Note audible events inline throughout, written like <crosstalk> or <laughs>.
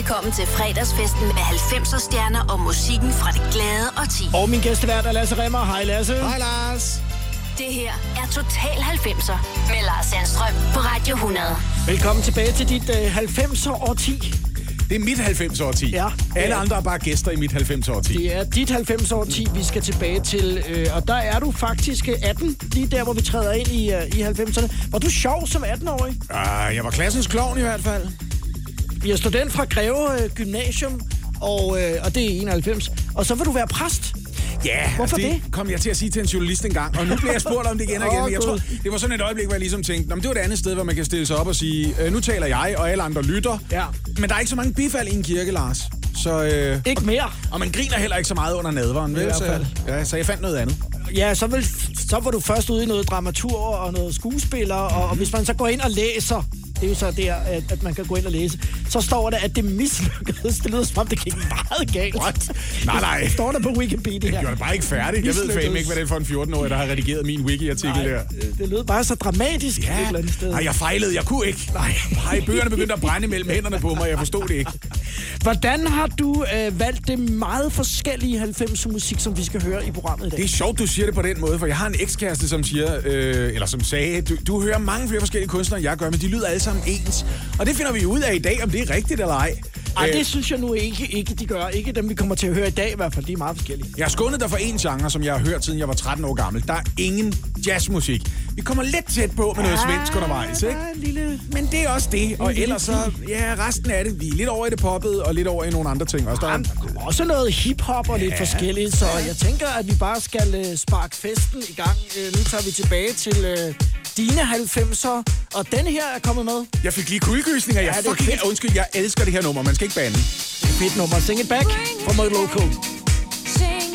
velkommen til fredagsfesten med 90'er stjerner og musikken fra det glade og ti. Og min gæstevært er Lasse Remmer. Hej Lasse. Hej Lars. Det her er Total 90'er med Lars Sandstrøm på Radio 100. Velkommen tilbage til dit øh, 90'er årti. Det er mit 90 år 10. Ja. Alle andre er bare gæster i mit 90 år 10. Det er dit 90'er årti, vi skal tilbage til. Øh, og der er du faktisk øh, 18, lige der, hvor vi træder ind i, øh, i 90'erne. Var du sjov som 18-årig? Uh, jeg var klassens klovn i hvert fald. Vi er student fra Greve øh, Gymnasium, og, øh, og det er 91. Og så vil du være præst. Ja, Hvorfor altså det? kom jeg til at sige til en journalist engang, og nu bliver jeg spurgt om det igen og igen. Jeg tror, det var sådan et øjeblik, hvor jeg ligesom tænkte, "Nå, men det var et andet sted, hvor man kan stille sig op og sige, øh, nu taler jeg, og alle andre lytter. Ja. Men der er ikke så mange bifald i en kirke, Lars. Så, øh, Ikke mere. og man griner heller ikke så meget under nadveren, vel? Så, ja, så jeg fandt noget andet. Ja, så, vil, så var du først ude i noget dramatur og noget skuespiller, og, og hvis man så går ind og læser, det er jo så der, at, at man kan gå ind og læse, så står der, at det mislykkedes. Det lyder som om, det gik meget galt. What? Nej, nej. Det står der på Wikipedia. Jeg gjorde det bare ikke færdigt. Jeg ved fandme ikke, hvad det er for en 14-årig, der har redigeret min wiki-artikel der. det- det lød bare så dramatisk ja. et eller andet sted. Nej, jeg fejlede. Jeg kunne ikke. Nej, nej bøgerne begyndte at brænde mellem hænderne på mig. Jeg forstod det ikke. Hvordan har du øh, valgt det meget forskellige 90'er musik, som vi skal høre i programmet i dag? Det er sjovt, du siger det på den måde, for jeg har en ekskæreste, som siger, øh, eller som sagde, du, du hører mange flere forskellige kunstnere, end jeg gør, men de lyder alle sammen ens. Og det finder vi ud af i dag, om det er rigtigt eller ej. Ej, Øh, det synes jeg nu ikke, ikke, de gør. Ikke dem, vi kommer til at høre i dag i hvert fald. De er meget forskellige. Jeg har skånet dig for en genre, som jeg har hørt, siden jeg var 13 år gammel. Der er ingen jazzmusik. Vi kommer lidt tæt på med noget svensk undervejs, ikke? En lille... Men det er også det. Og ellers så, ja, resten af det. Vi er lidt over i det poppet, og lidt over i nogle andre ting også. Der er, også noget hiphop og lidt forskelligt, så jeg tænker, at vi bare skal øh, sparke festen i gang. Øh, nu tager vi tilbage til øh, dine 90'er, og den her er kommet med. jeg fik lige kuldegysninger. Jeg Ja, fucking, fedt. undskyld, jeg elsker det her nummer. Man skal ikke bande. Fedt nummer. Sing it back fra My Loco. Sing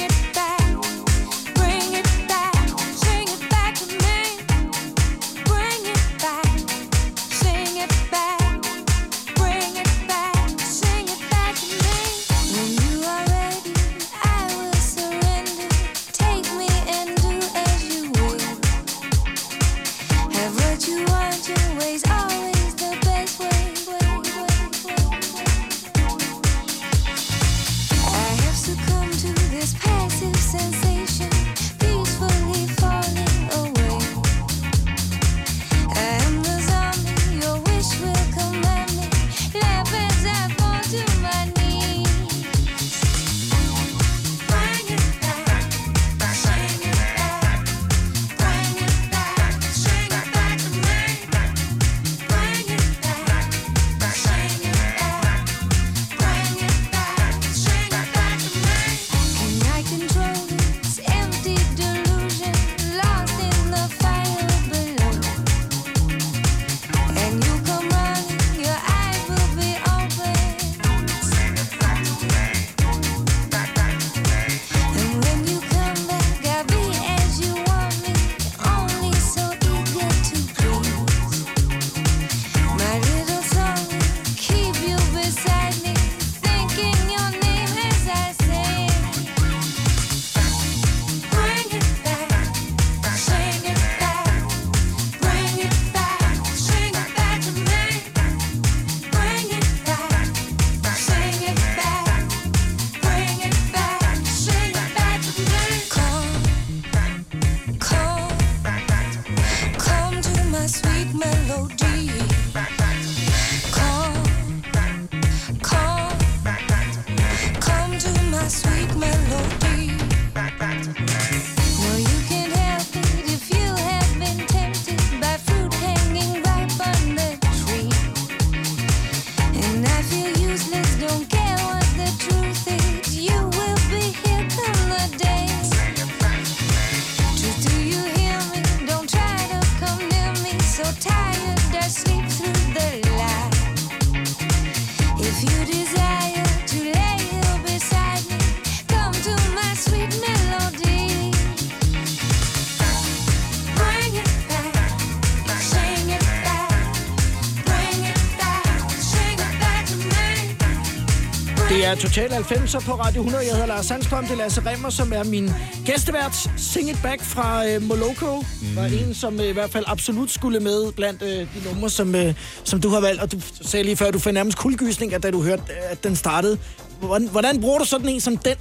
Det er Total 90'er på Radio 100. Jeg hedder Lars Sandstrøm. Det er Lasse Remmer, som er min gæstevært. Sing It Back fra øh, Moloko. Mm. Var en, som øh, i hvert fald absolut skulle med blandt øh, de numre, som, øh, som du har valgt. Og du sagde lige før, at du får nærmest kuldegysninger, da du hørte, at den startede. Hvordan, hvordan bruger du sådan en som den?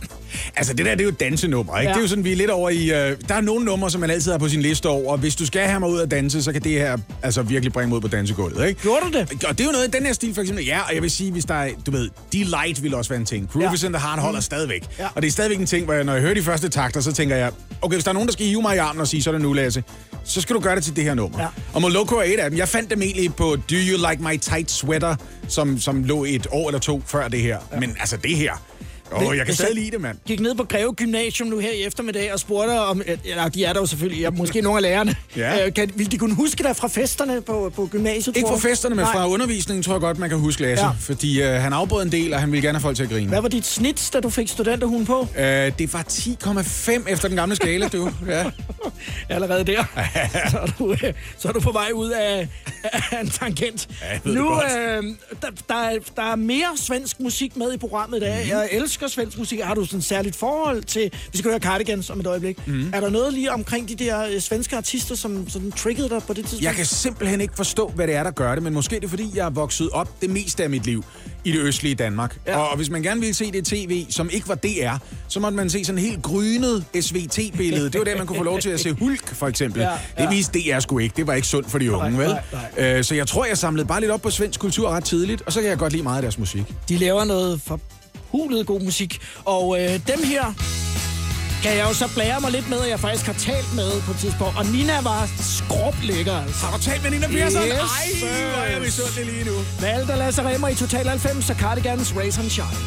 Altså, det der, det er jo et dansenummer, ikke? Ja. Det er jo sådan, vi er lidt over i... Øh, der er nogle numre, som man altid har på sin liste over, og hvis du skal have mig ud at danse, så kan det her altså virkelig bringe mig ud på dansegulvet, ikke? Gjorde du det? Og det er jo noget i den her stil, for eksempel. Ja, og jeg vil sige, hvis der er, du ved, Delight vil også være en ting. Groove Ja. in the heart holder stadigvæk. Mm. Ja. Og det er stadigvæk en ting, hvor jeg, når jeg hører de første takter, så tænker jeg, okay, hvis der er nogen, der skal hive mig i armen og sige, så er det nu, Lasse, så skal du gøre det til det her nummer. Ja. Og Moloko er et af dem. Jeg fandt dem egentlig på Do You Like My Tight Sweater, som, som lå et år eller to før det her. Ja. Men altså, det her... Åh, oh, jeg kan stadig lide det, mand. gik ned på Greve Gymnasium nu her i eftermiddag og spurgte om... Eller, de er der jo selvfølgelig. Ja, måske nogle af lærerne. Ja. Øh, kan, vil de kunne huske dig fra festerne på, på gymnasiet, Ikke fra festerne, men Nej. fra undervisningen, tror jeg godt, man kan huske Lasse. Ja. Fordi øh, han afbrød en del, og han ville gerne have folk til at grine. Hvad var dit snit, da du fik studenterhuen på? Øh, det var 10,5 efter den gamle skala, du. <laughs> Ja. Allerede der. <laughs> så, er du, øh, så er du på vej ud af, af en tangent. Ja, nu, øh, der, der, er, der er mere svensk musik med i programmet i dag. Mm. Jeg elsker svensk musik. Har du sådan et særligt forhold til... Vi skal høre Cardigans om et øjeblik. Mm. Er der noget lige omkring de der øh, svenske artister, som sådan triggede dig på det tidspunkt? Jeg kan simpelthen ikke forstå, hvad det er, der gør det, men måske det er, fordi jeg er vokset op det meste af mit liv i det østlige Danmark. Ja. Og, og hvis man gerne ville se det tv, som ikke var DR, så måtte man se sådan en helt grynet SVT-billede. Det var der, man kunne få lov til at se <laughs> Hulk, for eksempel. Ja, Ja. Det viste DR sgu ikke. Det var ikke sundt for de unge, Nej, vel? nej, Øh, så jeg tror, jeg samlede bare lidt op på svensk kultur ret tidligt, og så kan jeg godt lide meget af deres musik. De laver noget forhulet god musik. Og øh, dem her kan jeg jo så blære mig lidt med, at jeg faktisk har talt med på et tidspunkt. Og Nina var skrublækker, altså. Har du talt med Nina Persson? Yes, Ej, hvor er jeg misundelig lige nu. Valgte Lasse Remmer i Total 90, så Cardigans Race and Shine.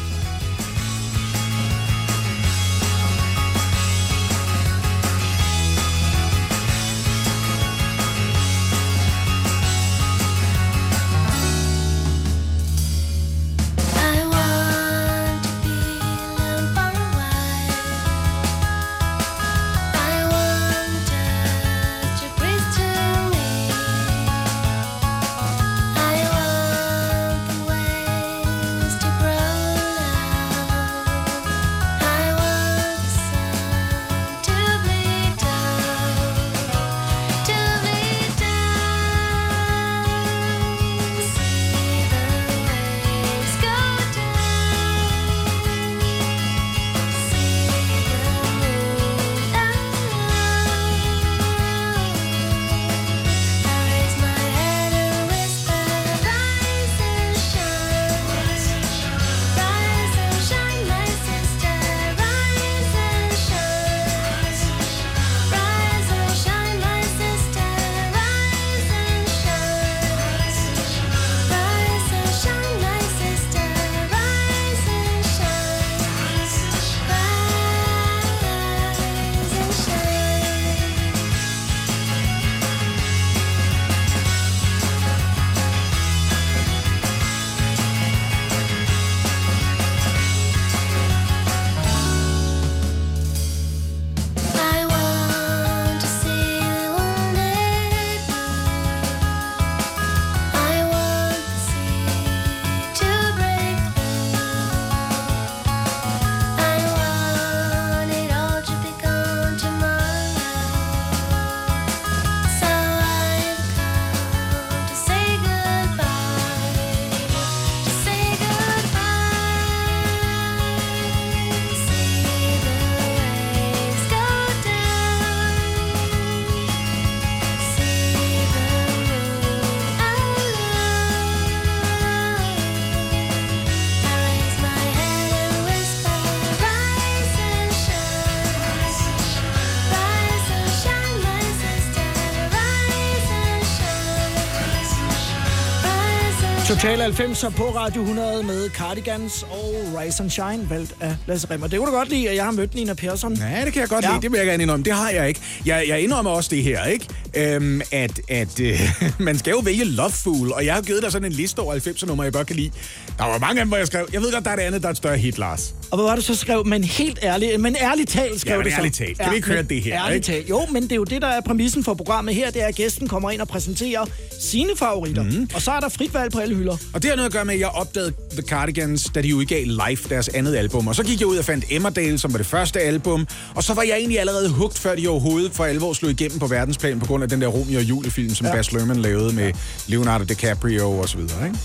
Total 90'er på Radio 100 med Cardigans og Rise and Shine, valgt af Lasse Remmer. Det kunne du godt lide, at jeg har mødt Nina Persson. Ja, det kan jeg godt Ja. lide. Det vil jeg gerne indrømme. Det har jeg ikke. Jeg, jeg indrømmer også det her, ikke? Øhm, at at øh, <laughs> man skal jo vælge Loveful, og jeg har givet dig sådan en liste over 90'er numre, jeg godt kan lide. Der var mange af dem, hvor jeg skrev, jeg ved godt, der er det andet, der er et større hit, Lars. Og hvad var det så skrev? Men helt ærligt, men ærligt talt skrev Ja, men det så. ærligt talt. Kan vi ikke høre det her, Ærligt ikke? talt. Jo, men det er jo det, der er præmissen for programmet her. Det er, at gæsten kommer ind og præsenterer sine favoritter. Mm. Og så er der frit valg på alle hylder. Og det har noget at gøre med, at jeg opdagede The Cardigans, da de udgav live deres andet album. Og så gik jeg ud og fandt Emmerdale, som var det første album. Og så var jeg egentlig allerede hugt, før de overhovedet for alvor slog igennem på verdensplan, på grund af den der Romeo og Julie-film, som ja. Baz Luhrmann lavede med Leonardo DiCaprio og så videre, ikke?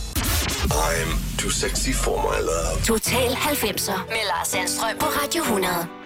I'm too sexy for my love. Total 90'er med Lars Sandstrøm på Radio 100.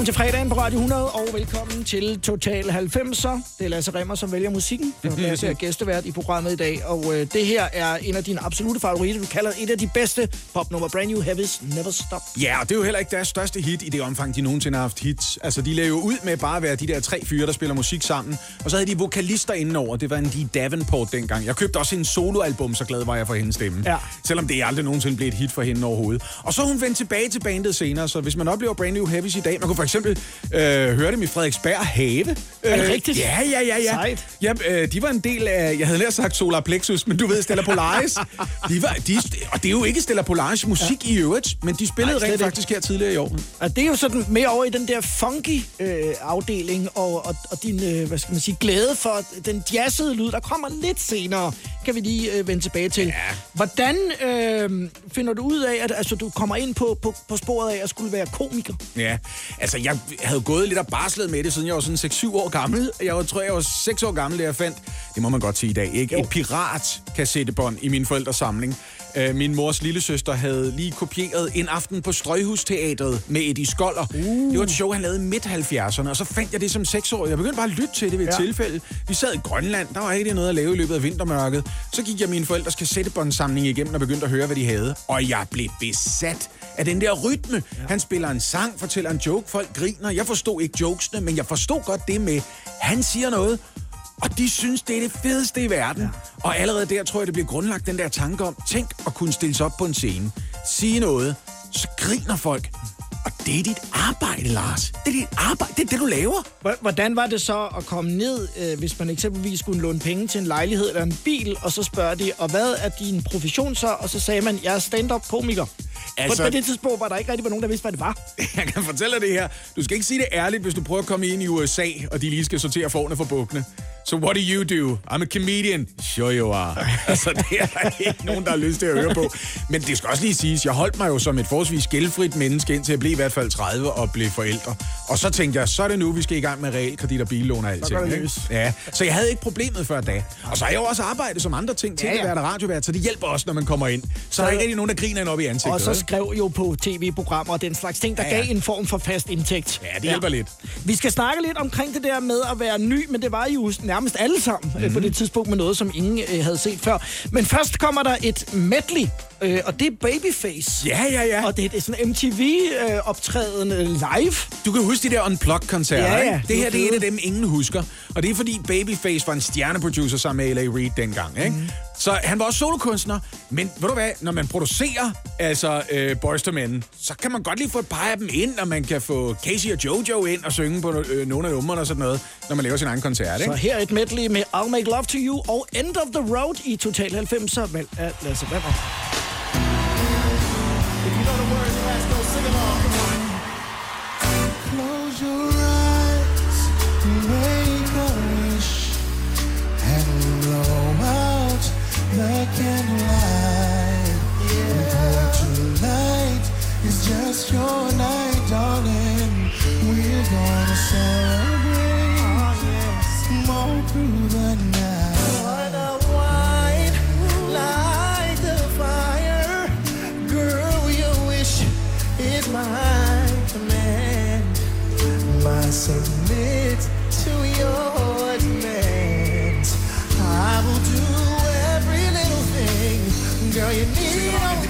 Velkommen til fredagen. Radio 100, og velkommen til Total 90'er. Det er Lasse Remmer, som vælger musikken. Og Lasse er gæstevært i programmet i dag, og øh, det her er en af dine absolute favoritter. Du kalder et af de bedste popnummer, Brand New Heavy's Never Stop. Ja, og det er jo heller ikke deres største hit i det omfang, de nogensinde har haft hits. Altså, de lavede jo ud med bare at være de der tre fyre, der spiller musik sammen. Og så havde de vokalister indenover. Det var en Dee Davenport dengang. Jeg købte også en soloalbum, så glad var jeg for hendes stemme. Ja. Selvom det aldrig nogensinde blev et hit for hende overhovedet. Og så hun vendt tilbage til bandet senere, så hvis man oplever Brand New Heavies i dag, man kunne for eksempel øh, høre dem i Frederiksberg Have. Er det Øh, rigtigt? Ja, ja, ja, ja. Sejt. Ja, øh, de var en del af, jeg havde nær sagt Solar Plexus, men du ved, Stella Polaris. De var, de, og det er jo ikke Stella Polaris musik ja. i øvrigt, men de spillede Nej, rent faktisk her tidligere i år. Og det er jo sådan mere over i den der funky øh, afdeling, og, og, og din, øh, hvad skal man sige, glæde for den jazzede lyd, der kommer lidt senere, kan vi lige øh, vende tilbage til. Ja. Hvordan øh, finder du ud af, at altså, du kommer ind på, på, på sporet af at skulle være komiker? Ja, altså jeg havde gået lidt og barslet med det, siden jeg var sådan 6-7 år gammel. Jeg var, tror, jeg var 6 år gammel, da jeg fandt, det må man godt sige i dag, ikke? Jo. et pirat-kassettebånd i min forældres samling. Øh, min mors lillesøster havde lige kopieret en aften på Strøghusteatret med Eddie Skoller. Uh. Det var et show, han lavede midt 70'erne, og så fandt jeg det som 6-årig. Jeg begyndte bare at lytte til det ved et ja. tilfælde. Vi sad i Grønland, der var ikke noget at lave i løbet af vintermørket. Så gik jeg min forældres kassettebåndsamling igennem og begyndte at høre, hvad de havde. Og jeg blev besat af den der rytme. Ja. Han spiller en sang, fortæller en joke, folk griner. Jeg forstod ikke jokesene, men jeg forstod godt det med, han siger noget, og de synes, det er det fedeste i verden. Ja. Og allerede der tror jeg, det bliver grundlagt den der tanke om, tænk at kunne stille sig op på en scene, sige noget, så griner folk. Og det er dit arbejde, Lars. Det er dit arbejde. Det er det, du laver. Hvor- Hvordan var det så at komme ned, øh, hvis man eksempelvis skulle låne penge til en lejlighed eller en bil, og så spørger de, og hvad er din profession så? Og så sagde man, jeg er stand-up-komiker. Altså... På, på det tidspunkt var der ikke rigtig var nogen, der vidste, hvad det var. <laughs> Jeg kan fortælle dig det her. Du skal ikke sige det ærligt, hvis du prøver at komme ind i USA, og de lige skal sortere forne for bukkene. So what do you do? I'm a comedian. Sure you are. <laughs> altså, det er der ikke nogen, der har lyst til at høre på. Men det skal også lige siges, jeg holdt mig jo som et forholdsvis gældfrit menneske, indtil jeg blev i hvert fald 30 og blev forældre. Og så tænkte jeg, så er det nu, vi skal i gang med realkredit og billån og går det. Ja, så jeg havde ikke problemet før da. Og så har jeg jo også arbejdet som andre ting til Ja, ja, at være radiovært, så det hjælper også, når man kommer ind. Så, der er ikke rigtig nogen, der griner en op i ansigtet. Og så vel? skrev jo på tv-programmer og den slags ting, der Ja, ja. gav en form for fast indtægt. Ja, det hjælper lidt. Vi skal snakke lidt omkring det der med at være ny, men det var jo nærmest alle sammen mm-hmm. på det tidspunkt med noget, som ingen øh, havde set før. Men først kommer der et medley, øh, og det er Babyface. Ja, ja, ja. Og det, det er sådan MTV-optræden øh, live. Du kan huske de der Unplugged-koncerter, Ja, ja. ikke? Det her Det er et af dem, ingen husker. Og det er fordi Babyface var en stjerneproducer sammen med L.A. Reid dengang, ikke? Mm. Så han var også solokunstner. Men ved du hvad, når man producerer altså øh, Boyz II Men, så kan man godt lige få et par af dem ind, og man kan få Casey og Jojo ind og synge på øh, nogle af numrene og sådan noget, når man laver sin egen koncert, Så ikke? her er et medley med I'll Make Love to You og End of the Road i Total 90'er. Vel, af Lasse Remmer. The candlelight. For tonight is just your night, darling. We're gonna celebrate all through the night. What a wine, light the fire, girl. Your wish is my command. My submit to your you need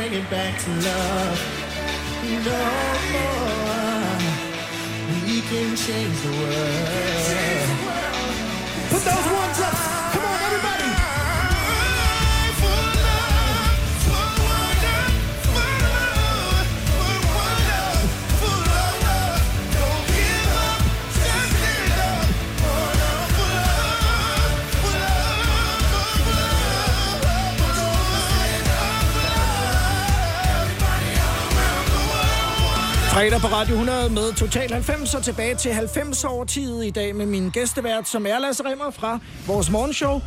bring it back to love. No more. We can change the world. Put those ones up. Fredag på Radio 100 med Total 90 og tilbage til 90 år i dag med min gæstevært, som er Lasse Remmer fra vores morgenshow.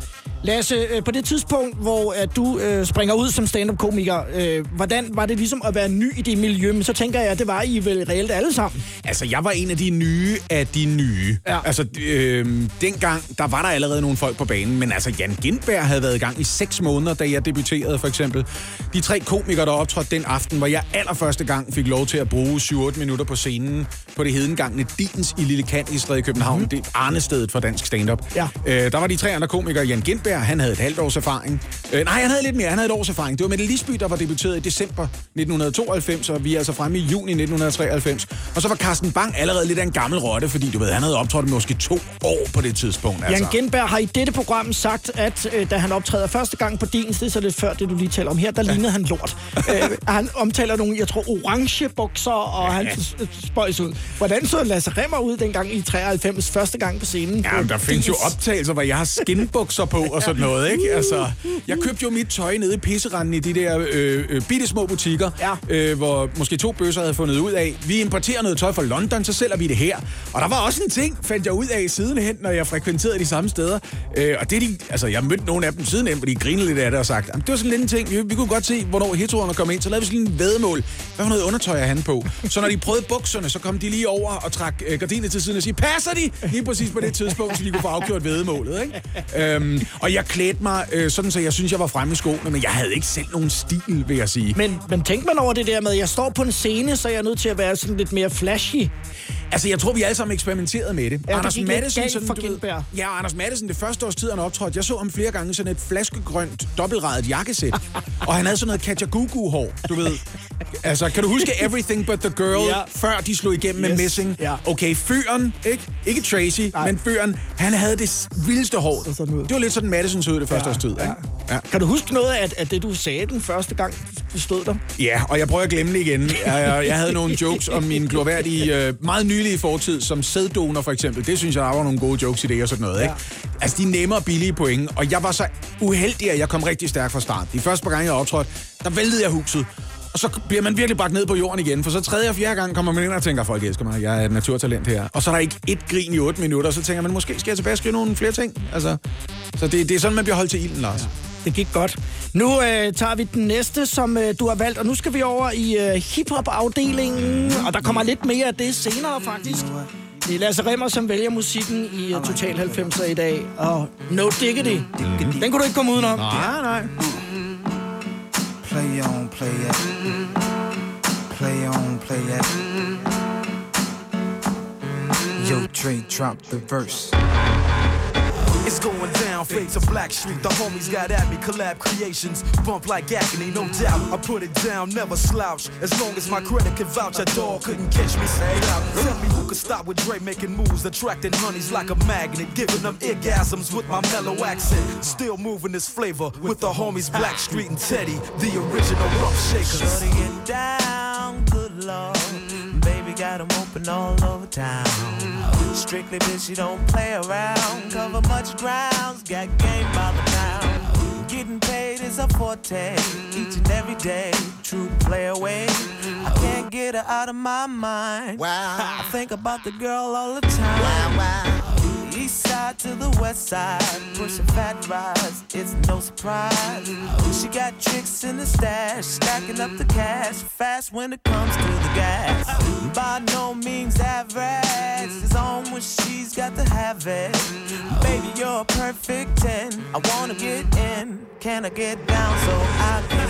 Lasse, øh, på det tidspunkt, hvor at du øh, springer ud som stand-up-komiker, øh, hvordan var det ligesom at være ny i det miljø? Men så tænker jeg, at det var I vel reelt alle sammen. Altså, jeg var en af de nye af de nye. Ja. Altså, øh, dengang, der var der allerede nogle folk på banen, men altså, Jan Gindberg havde været i gang i seks måneder, da jeg debuterede, for eksempel. De tre komikere, der optrådte den aften, hvor jeg allerførste gang fik lov til at bruge 7-8 minutter på scenen på det hedengangne Dins i Lille Kant i Stræde København. Mm. Det er arnestedet for dansk stand-up. Ja. Øh, der var de tre andre komikere. Jan Gindberg, han havde et halvt års erfaring. Øh, nej, han havde lidt mere. Han havde et års erfaring. Det var Mette Lisby, der var debuteret i december 1992, og vi er altså fremme i juni 1993. Og så var Carsten Bang allerede lidt af en gammel rotte, fordi du ved, han havde optrådt måske to år på det tidspunkt. Altså. Jan Genberg har i dette program sagt, at øh, da han optræder første gang på Dins, det er så lidt før det, du lige taler om her, der lignede han lort. øh, han omtaler nogle, jeg tror, orange bukser, og han s- spøjs ud. Hvordan så Lasse Remmer ud dengang i 93, første gang på scenen? Ja, der findes jo optagelser, hvor jeg har skinbukser på og sådan noget, ikke? Altså, jeg købte jo mit tøj nede i pisseranden i de der øh, øh, bitte små butikker, Ja. øh, hvor måske to bøsser havde fundet ud af, vi importerer noget tøj fra London, så sælger vi det her. Og der var også en ting, fandt jeg ud af sidenhen, når jeg frekventerede de samme steder. Øh, og det de, altså jeg mødte nogle af dem sidenhen, hvor de grinede lidt af det og sagt, "Jamen, det var sådan lidt en ting, vi, vi kunne godt se, hvornår heteroerne kom ind, så lavede vi sådan en vedmål. Hvad for noget undertøj er han på? Så når de prøvede bukserne, så kom de lige over og trak øh, gardinet til siden og sige, passer de? Lige præcis på det tidspunkt, så de kunne få afgjort vedmålet, ikke? øhm, og jeg klædte mig øh, sådan, så jeg synes, jeg var fremme i skoene, men jeg havde ikke selv nogen stil, vil jeg sige. Men, men tænk man over det der med, at jeg står på en scene, så er jeg nødt til at være sådan lidt mere flashy. Altså, jeg tror, vi alle sammen eksperimenterede med det. Ja, det gik lidt galt for ved-. Ja, Anders Madsen, det første års tid, han optrådte, jeg så ham flere gange sådan et flaskegrønt, dobbeltradet jakkesæt. <laughs> og han havde sådan noget Kajagugu-hår, du ved. Altså, kan du huske Everything But The Girl, Ja. før de slog igennem med Yes, Missing? ja. Okay, fyren, ikke? Ikke Tracy, Nej. men fyren, han havde det vildeste hår. Så sådan ud. Det var lidt sådan Madison så ud det første års tid, ikke? Ja. Kan du huske noget af, af det, du sagde den første gang, du stod der? Ja, og jeg prøver at glemme det igen. Jeg, jeg havde nogle jokes om min glorværdige, øh, meget nylige fortid som sæddonor for eksempel. Det synes jeg, der var nogle gode jokes i det og sådan noget. Ikke? Altså, de nemme og billige point. Og jeg var så uheldig, at jeg kom rigtig stærkt fra start. De første par gange, jeg optrådte, der væltede jeg huset. Og så bliver man virkelig bragt ned på jorden igen, for så tredje og fjerde gang kommer man ind og tænker, folk elsker mig, jeg er et naturtalent her. Og så er der ikke et grin i otte minutter, og så tænker man, måske skal jeg tilbage og skrive nogle flere ting. Altså, så det, det er sådan, man bliver holdt til ilden, Lars. Det gik godt. Nu øh, tager vi den næste, som øh, du har valgt, og nu skal vi over i øh, hiphop-afdelingen, og der kommer lidt mere af det senere, faktisk. Det er Lasse Remmer, som vælger musikken i uh, Total 90'er i dag, og No Diggity. Den kunne du ikke komme udenom. Nej, nej. Play on, play it. Play on, play it. Yo, Dre, drop the verse. It's going down, fade to Black Street. The homies got at me, collab creations. Bump like agony, no doubt. I put it down, never slouch. As long as my credit can vouch, a dog couldn't catch me. Say it. Tell me who could stop with Dre making moves, attracting honeys like a magnet, giving them orgasms with my mellow accent. Still moving this flavor with the homies Black Street and Teddy, the original rough shakers. Shorty get down, good lord. Baby got 'em open all over town. Strictly bitch, she don't play around. Cover much grounds, got game by the pound. Getting paid is a forte, each and every day. True play away. I can't get her out of my mind. Wow. I think about the girl all the time. Wow, wow. East side to the west side, pushing fat rides, it's no surprise. Oh, She got tricks in the stash, stacking up the cash, fast when it comes to the gas. By no means average, it's on when she's got to have it. Baby, you're a perfect 10, I wanna get in, can I get down so I can?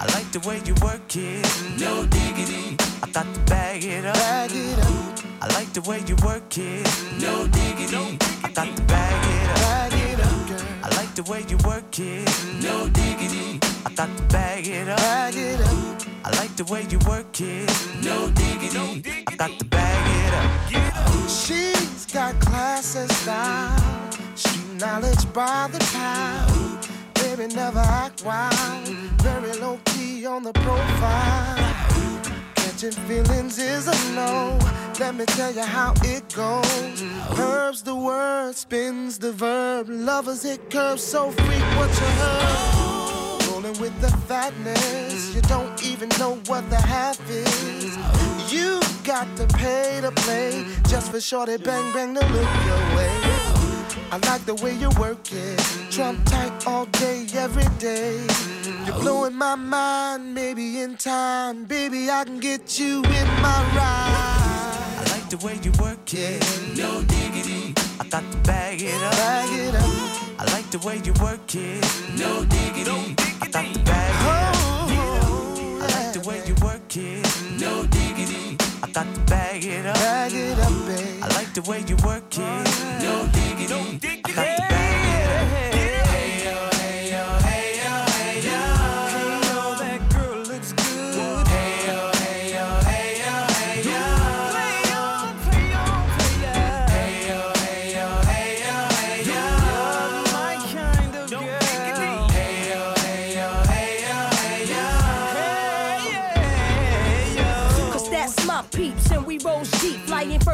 I like the way you work it, no diggity. I got to bag it up. Bag it up. I like the way you work it. No diggity. I got to bag it up. Bag it up, girl. I like the way you work it. No diggity. I got to bag it up. Bag it up. I like the way you work it. No diggity. I got to bag it up. She's got class and style. Street knowledge by the pound. Baby, never act wild. Very low key on the profile. Catching feelings is a no. Let me tell you how it goes. Herbs the word, spins the verb. Lovers it curves so freak what you heard. Rolling with the fatness. You don't even know what the half is. You got to pay to play just for shorty bang bang to look your way. I like the way you work it. Trump tight all day, every day. You're oh. blowing my mind, maybe in time. Baby, I can get you in my ride. I like the way you work it. No diggity. I got to bag it up. Bag it up. I like the way you work it. No diggity. I got to bag it up. Oh, I like the way you work it. No diggity. I got to bag it up. Bag it up, babe. I like the way you work it. No diggity. I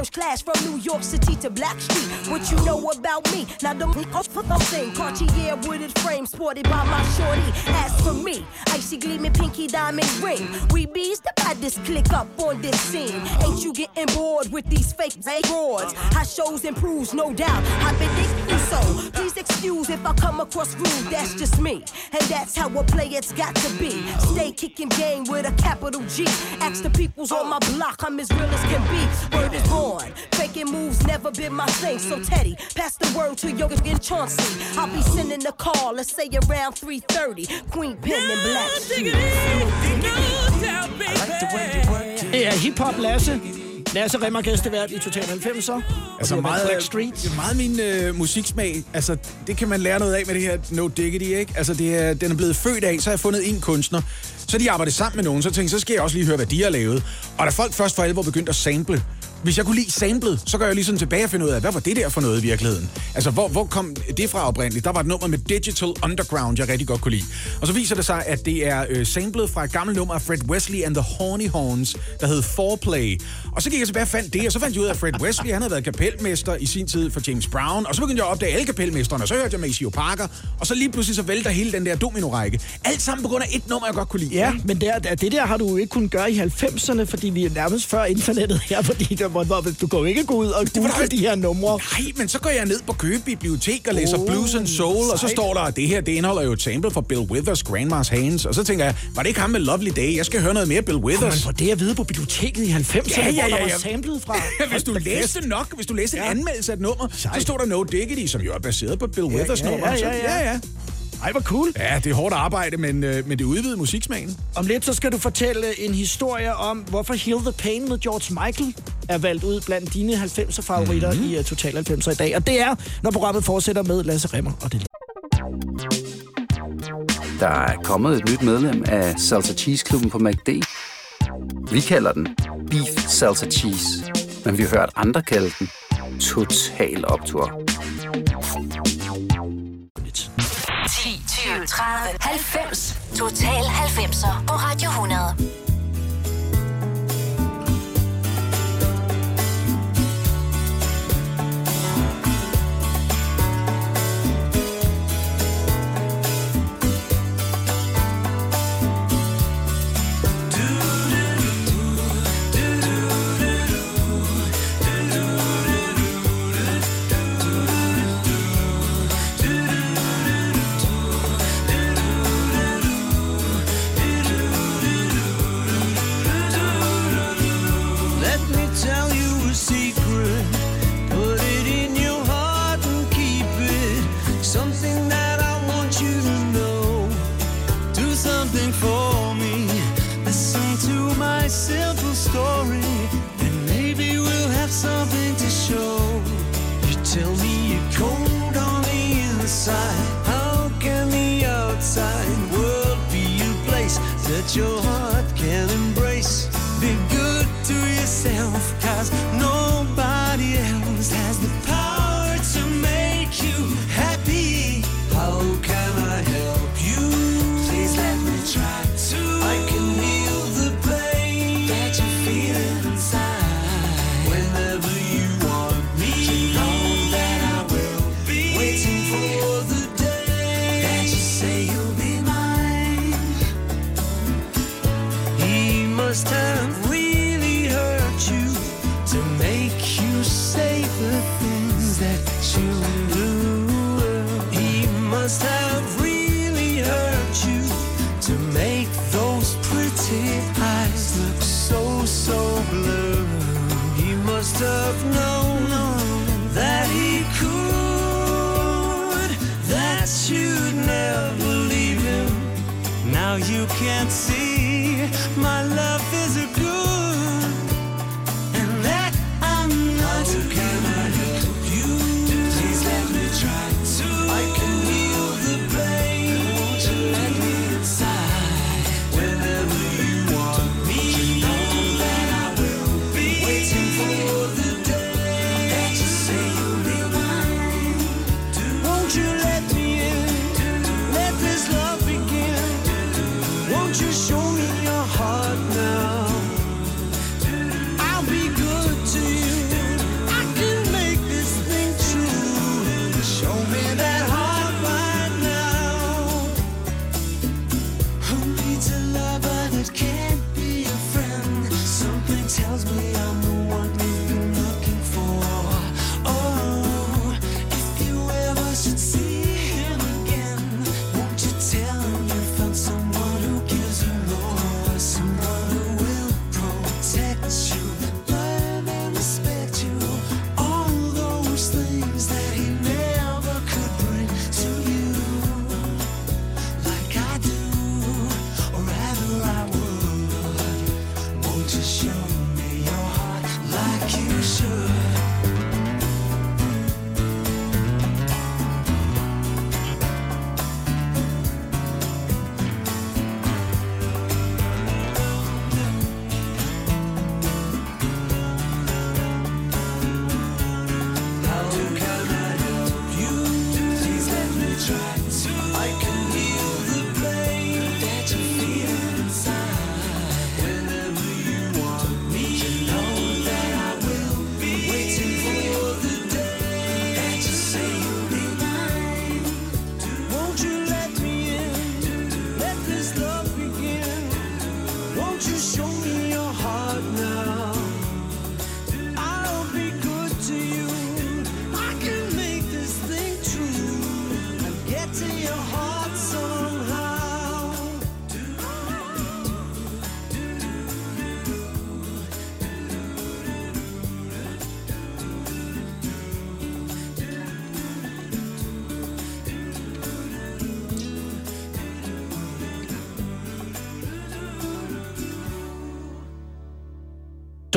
flying class from New York City to Black Street. What you know about me? Now don't the thing, Cartier wooded frame sported by my shorty. As for me, icy gleaming pinky diamond ring. We bees the baddest click up on this scene. Ain't you getting bored with these fake broads? How shows improves, no doubt. I've been so. Please excuse if I come across rude, that's just me. And that's how a it's got to be. Stay kicking game with a capital G. Ask the peoples on my block, I'm as real as can be. Word is born. Faking moves never been my thing. So Teddy, pass the word to Yoga and Chauncey. I'll be sending a call, let's say around 3:30. Queen Pen and Black Sheep. I like the way you work it. Det er hiphop Lasse. Lasse Remmer gæstevært i Total 90'er. Altså meget, Black Street. meget min øh, musiksmag. Altså, det kan man lære noget af med det her No Diggity, ikke? Altså, det er, den er blevet født af, så har jeg fundet en kunstner. Så de arbejdede sammen med nogen, så tænkte jeg, så skal jeg også lige høre, hvad de har lavet. Og da folk først for alvor begyndte at sample, hvis jeg kunne lide samlet, så går jeg lige sådan tilbage og finder ud af, hvad var det der for noget i virkeligheden? Altså, hvor, hvor kom det fra oprindeligt? Der var et nummer med Digital Underground, jeg rigtig godt kunne lide. Og så viser det sig, at det er øh, samlet fra et gammelt nummer af Fred Wesley and the Horny Horns, der hed Foreplay. Og så gik jeg tilbage og fandt det, og så fandt jeg ud af, at Fred Wesley, han havde været kapelmester i sin tid for James Brown. Og så begyndte jeg at opdage alle kapelmesterne, og så hørte jeg Maceo Parker. Og så lige pludselig så vælter hele den der domino-række. Alt sammen på grund af et nummer, jeg godt kunne lide. Ja, men der, der- det der har du jo ikke kunnet gøre i 90'erne, fordi vi er nærmest før internettet her, fordi der, hvor, du kan jo ikke gå ud og google de her numre. Nej, men så går jeg ned på Køge Bibliotek og læser Oh, Blues and Soul, og så sejt. står der, at det her det indeholder jo et sample fra Bill Withers, Grandma's Hands. Og så tænker jeg, var det ikke ham med Lovely Day? Jeg skal høre noget mere Bill Man Withers. får det at vide på biblioteket i 90'erne, Ja, ja, hvor der ja, var ja. samlet fra. <laughs> hvis du læste nok, hvis du læste en Ja. anmeldelse af et nummer, så Sejt. stod der No Diggity, som jo er baseret på Bill Withers ja, nummer. ja, Så- ja, ja. ja, ja. Ej, hvor cool. Ja, det er hårdt arbejde, men, øh, men det udvidede musiksmagen. Om lidt så skal du fortælle en historie om, hvorfor Heal the Pain med George Michael er valgt ud blandt dine 90'er favoritter Mhm. mm-hmm. i uh, Total 90'er i dag. Og det er, når programmet fortsætter med Lasse Remmer og det. Der er kommet et nyt medlem af Salsa Cheese Klubben på MACD. Vi kalder den Beef Salsa Cheese, men vi har hørt andre kalde den Total Optor. 20, 30, 90. Total 90'er på Radio 100.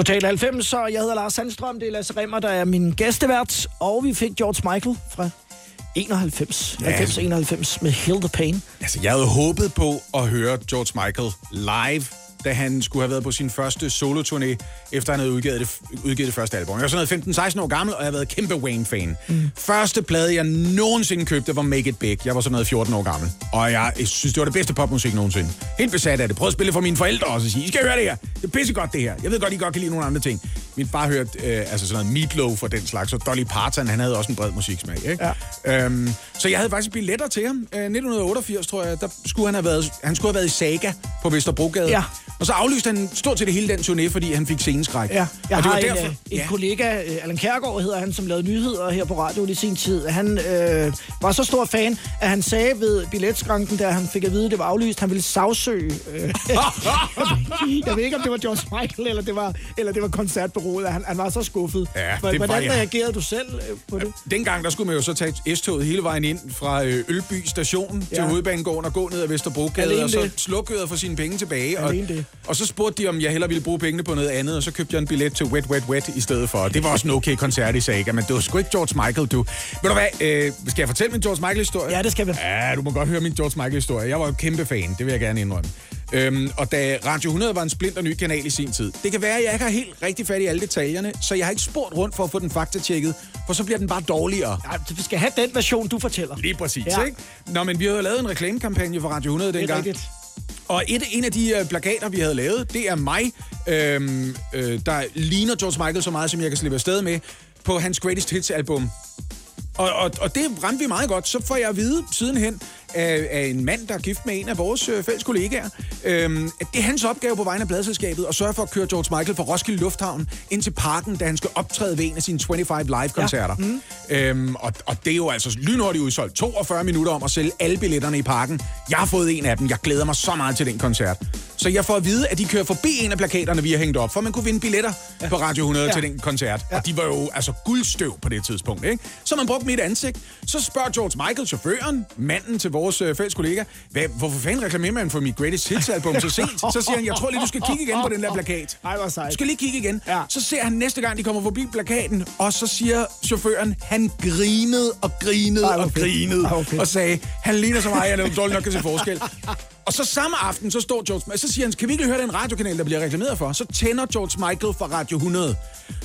Total 90, og jeg hedder Lars Sandstrøm, det er Lasse Remmer, der er min gæstevært, og vi fik George Michael fra 91, Ja. 90, 91 med Heal the Pain. Altså, jeg havde håbet på at høre George Michael live, da han skulle have været på sin første soloturné, efter han havde udgivet det, udgivet det første album. Jeg var sådan noget 15-16 år gammel, og jeg har været kæmpe Wayne-fan. Mm. Første plade, jeg nogensinde købte, var Make It Big. Jeg var sådan noget 14 år gammel. Og jeg synes, det var det bedste popmusik nogensinde. Helt besat af det. Prøvede at spille for mine forældre også og sige, I skal høre det her. Det er pissegodt, det her. Jeg ved godt, I godt kan lide nogle andre ting. Min far hørte øh, altså sådan noget Meatloaf og den slags, og Dolly Parton, han havde også en bred musiksmag. Ikke? Ja. Øhm, så jeg havde faktisk billetter til ham. Øh, 1988, tror jeg, der skulle han have været, han skulle have været i Saga på Vesterbrogade. Ja. Og så aflyste han stort set hele den turné, fordi han fik sceneskræk. Ja, jeg og det har var en, derfor, øh, en kollega, øh, Allan Kærgaard hedder han, som lavede nyheder her på radioen i sin tid. Han øh, var så stor fan, at han sagde ved billetskranken, da han fik at vide, at det var aflyst, han ville sagsøge. Øh, <laughs> jeg ved ikke, om det var George Michael, eller det var, eller det var koncertbureauet. Han, han var så skuffet. Ja, Hvordan var jeg. reagerede du selv øh, på det? Dengang, der skulle man jo så tage S-toget hele vejen ind fra Ølby station ja. til Ja. Hovedbanegården og gå ned ad Vesterbrogade, og så og få sine penge tilbage. Og, Alene det. Og så spurgte de, om jeg hellere ville bruge pengene på noget andet, og så købte jeg en billet til Wet Wet Wet i stedet for. Det var også en okay koncert i Saga, men det var sgu ikke George Michael, du. Ved du hvad, øh, skal jeg fortælle min George Michael-historie? Ja, det skal vi. Ja, du må godt høre min George Michael-historie. Jeg var jo kæmpe fan, det vil jeg gerne indrømme. Øhm, og da Radio 100 var en splinter ny kanal i sin tid, det kan være, at jeg ikke har helt rigtig fat i alle detaljerne, så jeg har ikke spurgt rundt for at få den faktatjekket, for så bliver den bare dårligere. Ja, vi skal have den version, du fortæller. Lige præcis, Ja. ikke? Nå, men vi havde lavet en reklamekampagne for Radio 100 Det er dengang. rigtigt. Og et, en af de øh, plakater, vi havde lavet, det er mig, øhm, øh, der ligner George Michael så meget, som jeg kan slippe afsted med, på hans Greatest Hits-album. Og, og, og det ramte vi meget godt. Så får jeg at vide sidenhen, af, af en mand, der er gift med en af vores øh, fælles kollegaer. Øhm, at det er hans opgave på vegne af pladselskabet at sørge for at køre George Michael fra Roskilde Lufthavn ind til parken, da han skal optræde ved en af sine 25 live-koncerter. Ja. Mm. Øhm, og, og det er jo altså lynhurtigt udsolgt. 42 minutter om at sælge alle billetterne i parken. Jeg har fået en af dem. Jeg glæder mig så meget til den koncert. Så jeg får at vide, at de kører forbi en af plakaterne, vi har hængt op, for man kunne vinde billetter ja. på Radio 100 ja. til den koncert. Ja. Og de var jo altså guldstøv på det tidspunkt, ikke? Så man brugte mit ansigt. Så spørger George Michael, chaufføren, manden til vores øh, fælles kollega, Hvad, hvorfor fanden reklamerer man for mit Greatest Hits album så sent? Så siger han, jeg tror lige, du skal kigge igen på den der plakat. <laughs> Ej, hvor sejt. Du skal lige kigge igen. Ja. Så ser han næste gang, de kommer forbi plakaten, og så siger chaufføren, han grinede og grinede Ej, og fedt. grinede, Ej, og sagde, han ligner så meget, jeg dårligt nok kan se forskel. <laughs> Og så samme aften, så står George så siger han, kan vi ikke høre den radiokanal, der bliver reklameret for? Så tænder George Michael fra Radio 100.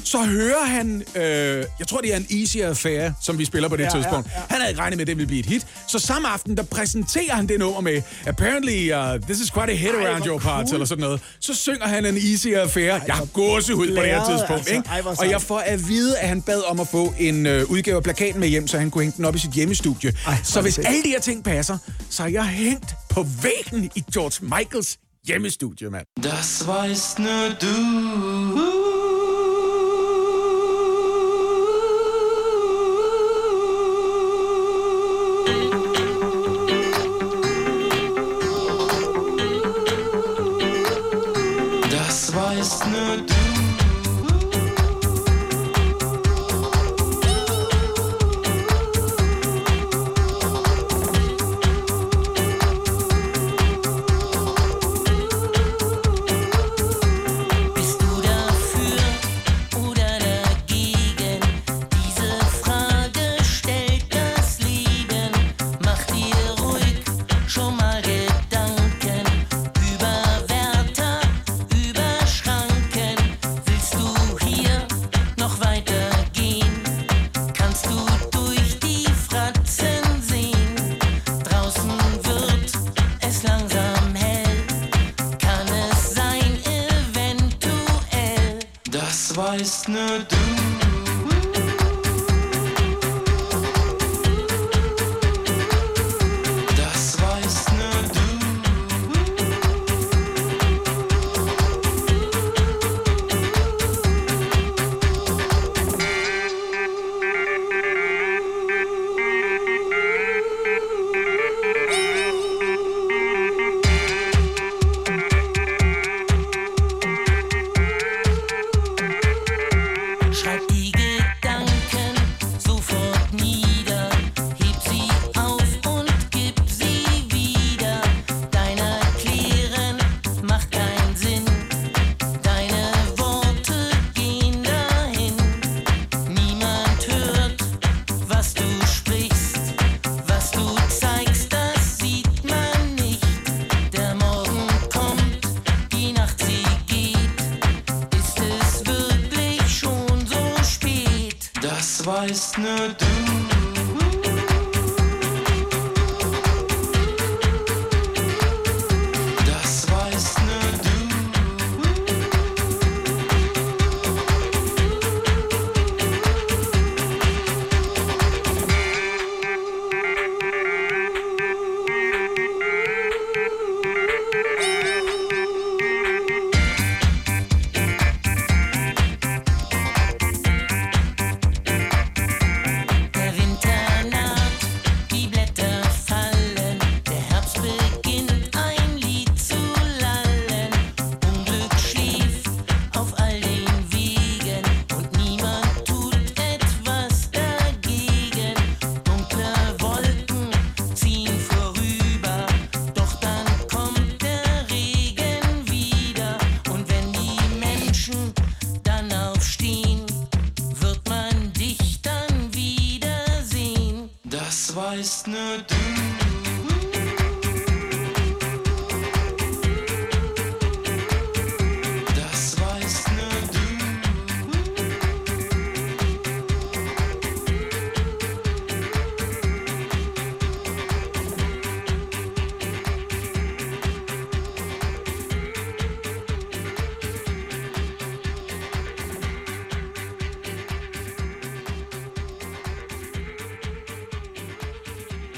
Så hører han, øh, jeg tror det er en Easy Affair, som vi spiller på det Ja, tidspunkt. ja, Ja. Han havde ikke regnet med, at det ville blive et hit. Så samme aften, der præsenterer han det nummer med, apparently, uh, this is quite a hit Ej, around your parts, cool. eller sådan noget. Så synger han en Easy Affair. jeg har gåsehud på det her tidspunkt, altså. ikke? Ej, Og jeg får at vide, at han bad om at få en øh, udgave af plakaten med hjem, så han kunne hænge den op i sit hjemmestudie. Ej, så hvis fedt. alle de her ting passer, så er jeg hængt på væggen i George Michaels hjemmestudie, mand. Das weißt nur du.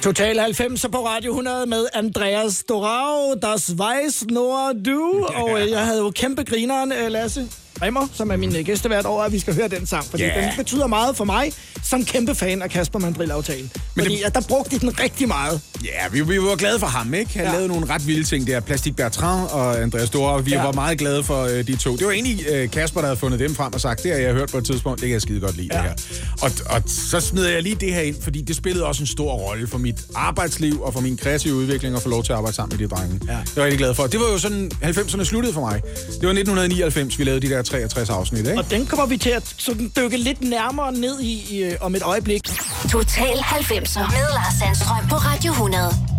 Total 90 på Radio 100 med Andreas Dorau, Das Weiß Nur Du. <laughs> Og øh, jeg havde jo kæmpe grineren, øh, Lasse Remmer, som er min øh, gæstevært over, at vi skal høre den sang. Fordi Ja. den betyder meget for mig, som kæmpe fan af Kasper Mandrill aftalen. Fordi det- at der brugte de den rigtig meget. Ja, vi, vi var glade for ham, ikke? Han Ja. lavede nogle ret vilde ting der. Plastik Bertrand og Andreas Dora. Vi Ja. ja. var meget glade for øh, de to. Det var egentlig øh, Kasper, der havde fundet dem frem og sagt, det har jeg hørt på et tidspunkt, det kan jeg skide godt lide, ja. det her. Og, og så smider jeg lige det her ind, fordi det spillede også en stor rolle for mit arbejdsliv og for min kreative udvikling at få lov til at arbejde sammen med de drenge. Ja. Det var jeg rigtig glad for. Det var jo sådan, 90'erne sluttede for mig. Det var 1999, vi lavede de der 63 afsnit, ikke? Og den kommer vi til at sådan, dykke lidt nærmere ned i, i øh, om et øjeblik. Total 90'er med Lars Sandstrøm på Radio 100. No.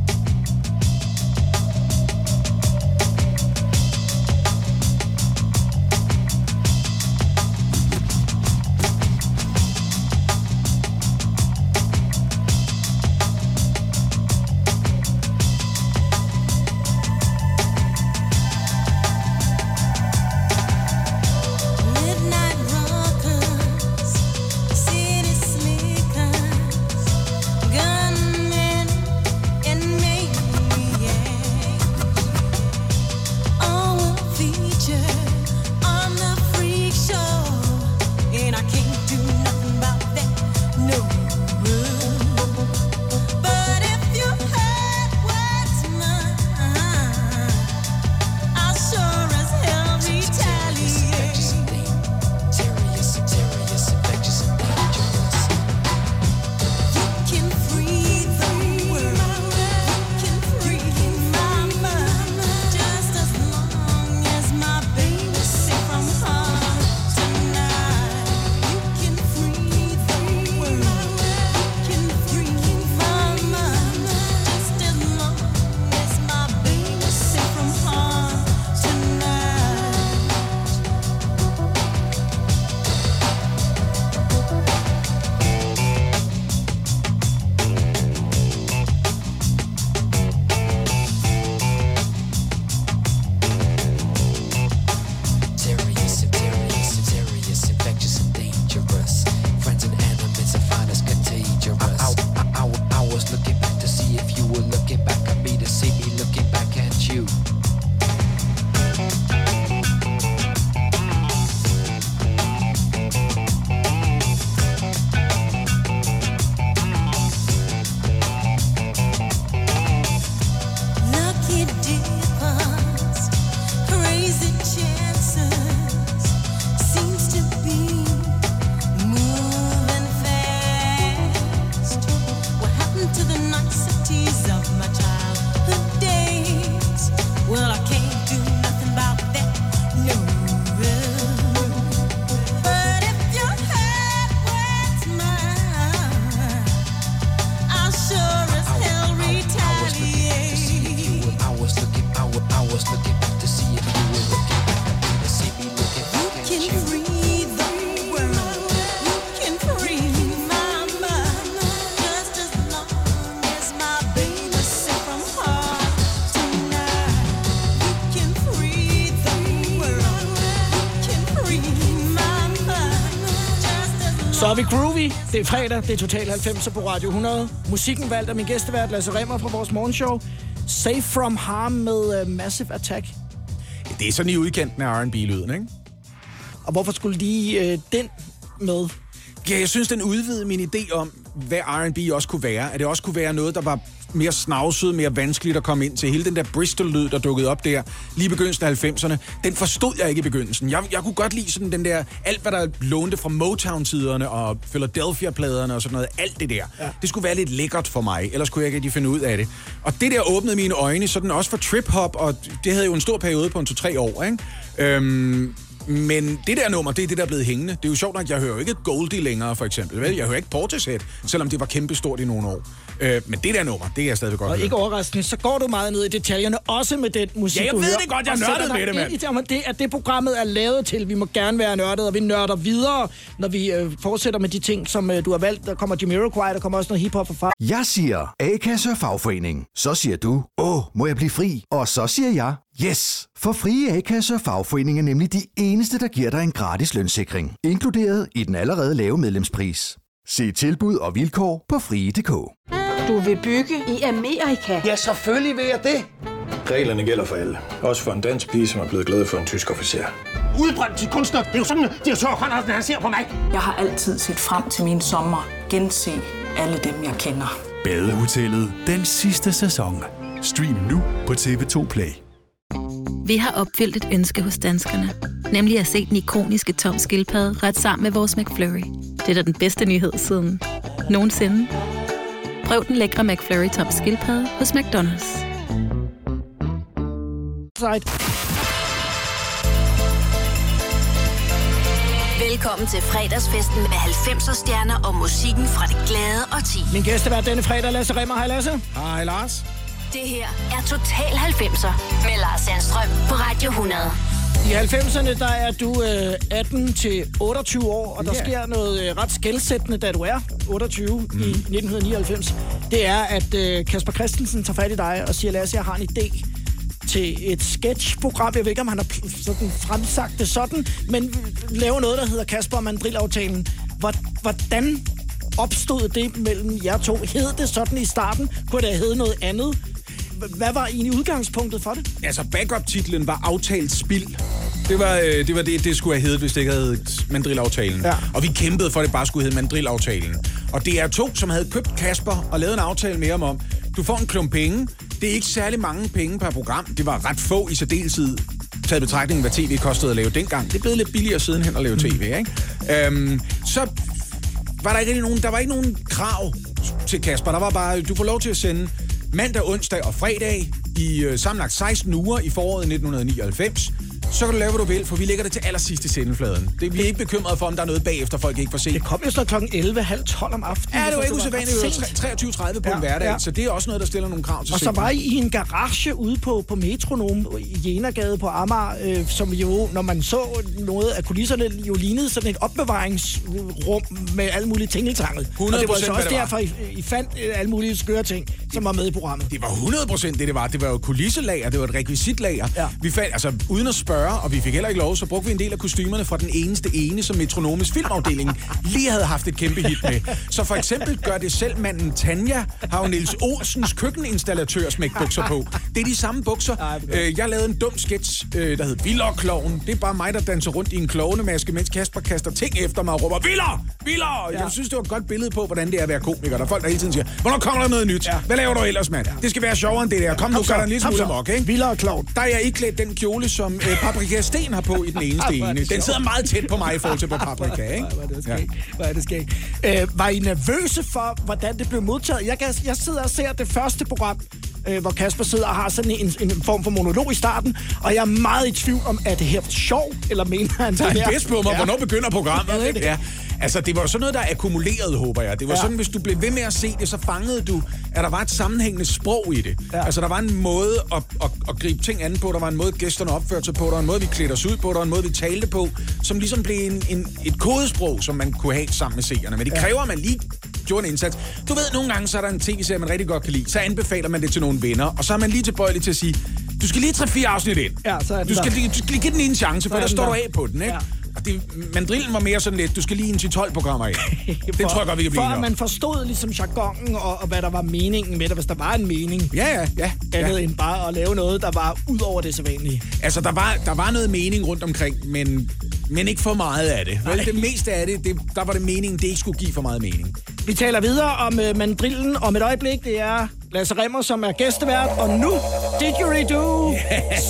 Vi groovy. Det er fredag, det er Total 90 på Radio 100. Musikken valgt af min gæstevært Lasse Remmer fra vores morgenshow. Safe From Harm med uh, Massive Attack. Det er sådan i udkanten af R&B-lyden, ikke? Og hvorfor skulle lige uh, den med? Ja, jeg synes, den udvidede min idé om, hvad R&B også kunne være. At det også kunne være noget, der var mere snavset, mere vanskeligt at komme ind til. Hele den der Bristol-lyd, der dukkede op der, lige begyndelsen af 90'erne, den forstod jeg ikke i begyndelsen. Jeg, jeg kunne godt lide sådan den der, alt hvad der lånte fra Motown-tiderne og Philadelphia-pladerne og sådan noget, alt det der. Ja. Det skulle være lidt lækkert for mig, ellers kunne jeg ikke rigtig finde ud af det. Og det der åbnede mine øjne, sådan også for trip-hop, og det havde jo en stor periode på en 2-3 år, ikke? Øhm, men det der nummer, det er det, der er blevet hængende. Det er jo sjovt nok, jeg hører jo ikke Goldie længere, for eksempel. Vel? Jeg hører ikke Portishead, selvom det var kæmpestort i nogle år. Øh, men det der nummer, det kan jeg stadig godt Og høre. ikke overraskende, så går du meget ned i detaljerne, også med den musik, Ja, jeg du ved hører. det godt, jeg Og sætter nørdede dig med det, mand. ind i det, at det programmet er lavet til. Vi må gerne være nørdet, og vi nørder videre, når vi øh, fortsætter med de ting, som øh, du har valgt. Der kommer Jamiroquai, der kommer også noget hiphop fra far. Jeg siger A-kasse og fagforening. Så siger du, åh, må jeg blive fri? Og så siger jeg, yes! For frie A-kasse og fagforening er nemlig de eneste, der giver dig en gratis lønssikring. Inkluderet i den allerede lave medlemspris. Se tilbud og vilkår på frie.dk. Du vil bygge i Amerika? Ja, selvfølgelig vil jeg det. Reglerne gælder for alle. Også for en dansk pige, som er blevet glad for en tysk officer. Udbrændt til kunstner. Det er jo sådan, at de har Conradsen, han ser på mig. Jeg har altid set frem til min sommer. Gense alle dem, jeg kender. Badehotellet den sidste sæson. Stream nu på TV2 Play. Vi har opfyldt et ønske hos danskerne. Nemlig at se den ikoniske tom skildpadde ret sammen med vores McFlurry. Det er da den bedste nyhed siden nogensinde. Prøv den lækre McFlurry tom skildpadde hos McDonald's. Side. Velkommen til fredagsfesten med 90'er stjerner og musikken fra det glade og ti. Min gæstevært denne fredag, Lasse Remmer. Hej Lasse. Hej Lars. Det her er Total 90'er med Lars Sandstrøm på Radio 100. I 90'erne, der er du øh, 18 til 28 år, og der Ja. sker noget øh, ret skældsættende, da du er 28 mm. i 1999. Det er, at øh, Kasper Christensen tager fat i dig og siger, Lasse, jeg har en idé til et sketchprogram. Jeg ved ikke, om han har sådan fremsagt det sådan, men laver noget, der hedder Kasper og Mandrill-aftalen. Hvor- Hvordan opstod det mellem jer to? Hed det sådan i starten? Kunne det have heddet noget andet? Hvad var egentlig udgangspunktet for det? Altså, backup-titlen var aftalt spild. Det var, øh, det var det, det skulle have heddet, hvis det ikke havde heddet Mandrill-aftalen. Ja. Og vi kæmpede for, at det bare skulle hedde Mandrill-aftalen. Og det er to, som havde købt Kasper og lavet en aftale med ham om, du får en klump penge. Det er ikke særlig mange penge per program. Det var ret få i særdeleshed taget betragtning, hvad tv kostede at lave dengang. Det er blevet lidt billigere sidenhen at lave tv, ikke? Øhm, så var der ikke rigtig nogen, der var ikke nogen krav til Kasper. Der var bare, du får lov til at sende mandag, onsdag og fredag i øh, sammenlagt 16 uger i foråret 1999. Så kan du lave, hvad du vil, for vi lægger det til allersidst i sendefladen. Det bliver ikke bekymret for, om der er noget bagefter, folk ikke får set. Det kom jo så klokken 11, halv 12 om aftenen. Ja, det var ikke usædvanligt. Det sent. var 23.30 på Ja, en hverdag, ja. så det er også noget, der stiller nogle krav til Og så var I i en garage ude på, på Metronom i Jenagade på Amager, øh, som jo, når man så noget af kulisserne, jo lignede sådan et opbevaringsrum med alle mulige tingeltangel. Og det var 100% altså også var. derfor, I, I fandt øh, alle mulige skøre ting, som var med i programmet. Det var 100% det, det var. Det var jo kulisselager, det var et rekvisitlager. Ja. Vi fandt, altså uden at spørge, og vi fik heller ikke lov, så brugte vi en del af kostymerne fra den eneste ene, som Metronomis filmafdeling lige havde haft et kæmpe hit med. Så for eksempel gør det selv manden Tanja, har jo Niels Olsens køkkeninstallatør smækbukser på. Det er de samme bukser. Øh, Jeg lavede en dum sketch, øh, der hed Viller-kloven. Det er bare mig, der danser rundt i en klovnemaske, mens Kasper kaster ting efter mig og råber, Viller! Viller! Jeg synes, det var et godt billede på, hvordan det er at være komiker. Der er folk, der hele tiden siger, hvornår kommer der noget nyt? Hvad laver du ellers, mand? Det skal være sjovere end det der. Kom nu, så, gør der en lille smule så. amok, ikke? Viller og klovn. Der er jeg ikke klædt den kjole, som øh, Paprika Sten har på i den eneste ene. <laughs> Den sidder meget tæt på mig i forhold til på Paprika, ikke? Hvor er det skægt. Hvor er det skægt. Øh, var I nervøse for, hvordan det blev modtaget? Jeg, kan, jeg sidder og ser det første program, øh, hvor Kasper sidder og har sådan en, en form for monolog i starten, og jeg er meget i tvivl om, er det her sjov, eller mener han det er her? bedst på mig. Hvornår begynder programmet? Det. Ja. Altså, det var sådan noget, der akkumulerede, håber jeg. Det var Ja. sådan, hvis du blev ved med at se det, så fangede du, at der var et sammenhængende sprog i det. Ja. Altså, der var en måde at, at, at gribe ting an på, der var en måde, gæsterne opførte sig på, der var en måde, vi klædte os ud på, der var en måde, vi talte på, som ligesom blev en, en, et kodesprog, som man kunne have sammen med seerne. Men det Ja. kræver, at man lige gjorde en indsats. Du ved, nogle gange så er der en tv-serie, man rigtig godt kan lide. Så anbefaler man det til nogle venner, og så er man lige tilbøjelig til at sige, du skal lige 3-4 afsnit ind. Ja, så er den du, skal der. lige, du skal lige give den en chance, for er der den står du der. af på den, ikke? Ja. Det, mandrillen var mere sådan lidt, du skal lige en til 12 programmer af. <laughs> det tror jeg godt, vi kan blive For at man forstod ligesom jargonen og, og hvad der var meningen med det, hvis der var en mening. Ja, ja, ja. Andet ja. end bare at lave noget, der var ud over det sædvanlige. Altså, der var, der var noget mening rundt omkring, men, men ikke for meget af det. Vel, det meste af det, det, der var det meningen, det ikke skulle give for meget mening. Vi taler videre om øh, mandrillen om et øjeblik. Det er Lasse Remmer, som er gæstevært. Og nu, Didgeridoo,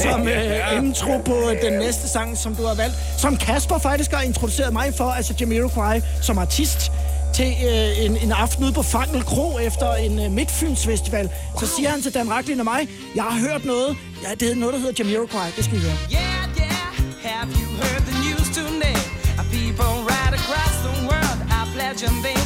som øh, intro på den næste sang, som du har valgt. Som Kasper faktisk har introduceret mig for, altså Jamiroquai, som artist til øh, en, en aften ude på Fangel Kro efter en øh, Midtfyns Festival. Så siger han til Dan Racklin og mig, jeg har hørt noget, ja, det er noget, der hedder Jamiroquai. Det skal I høre. Yeah, yeah. Have you heard the news tonight? People right across the world. I pledge them they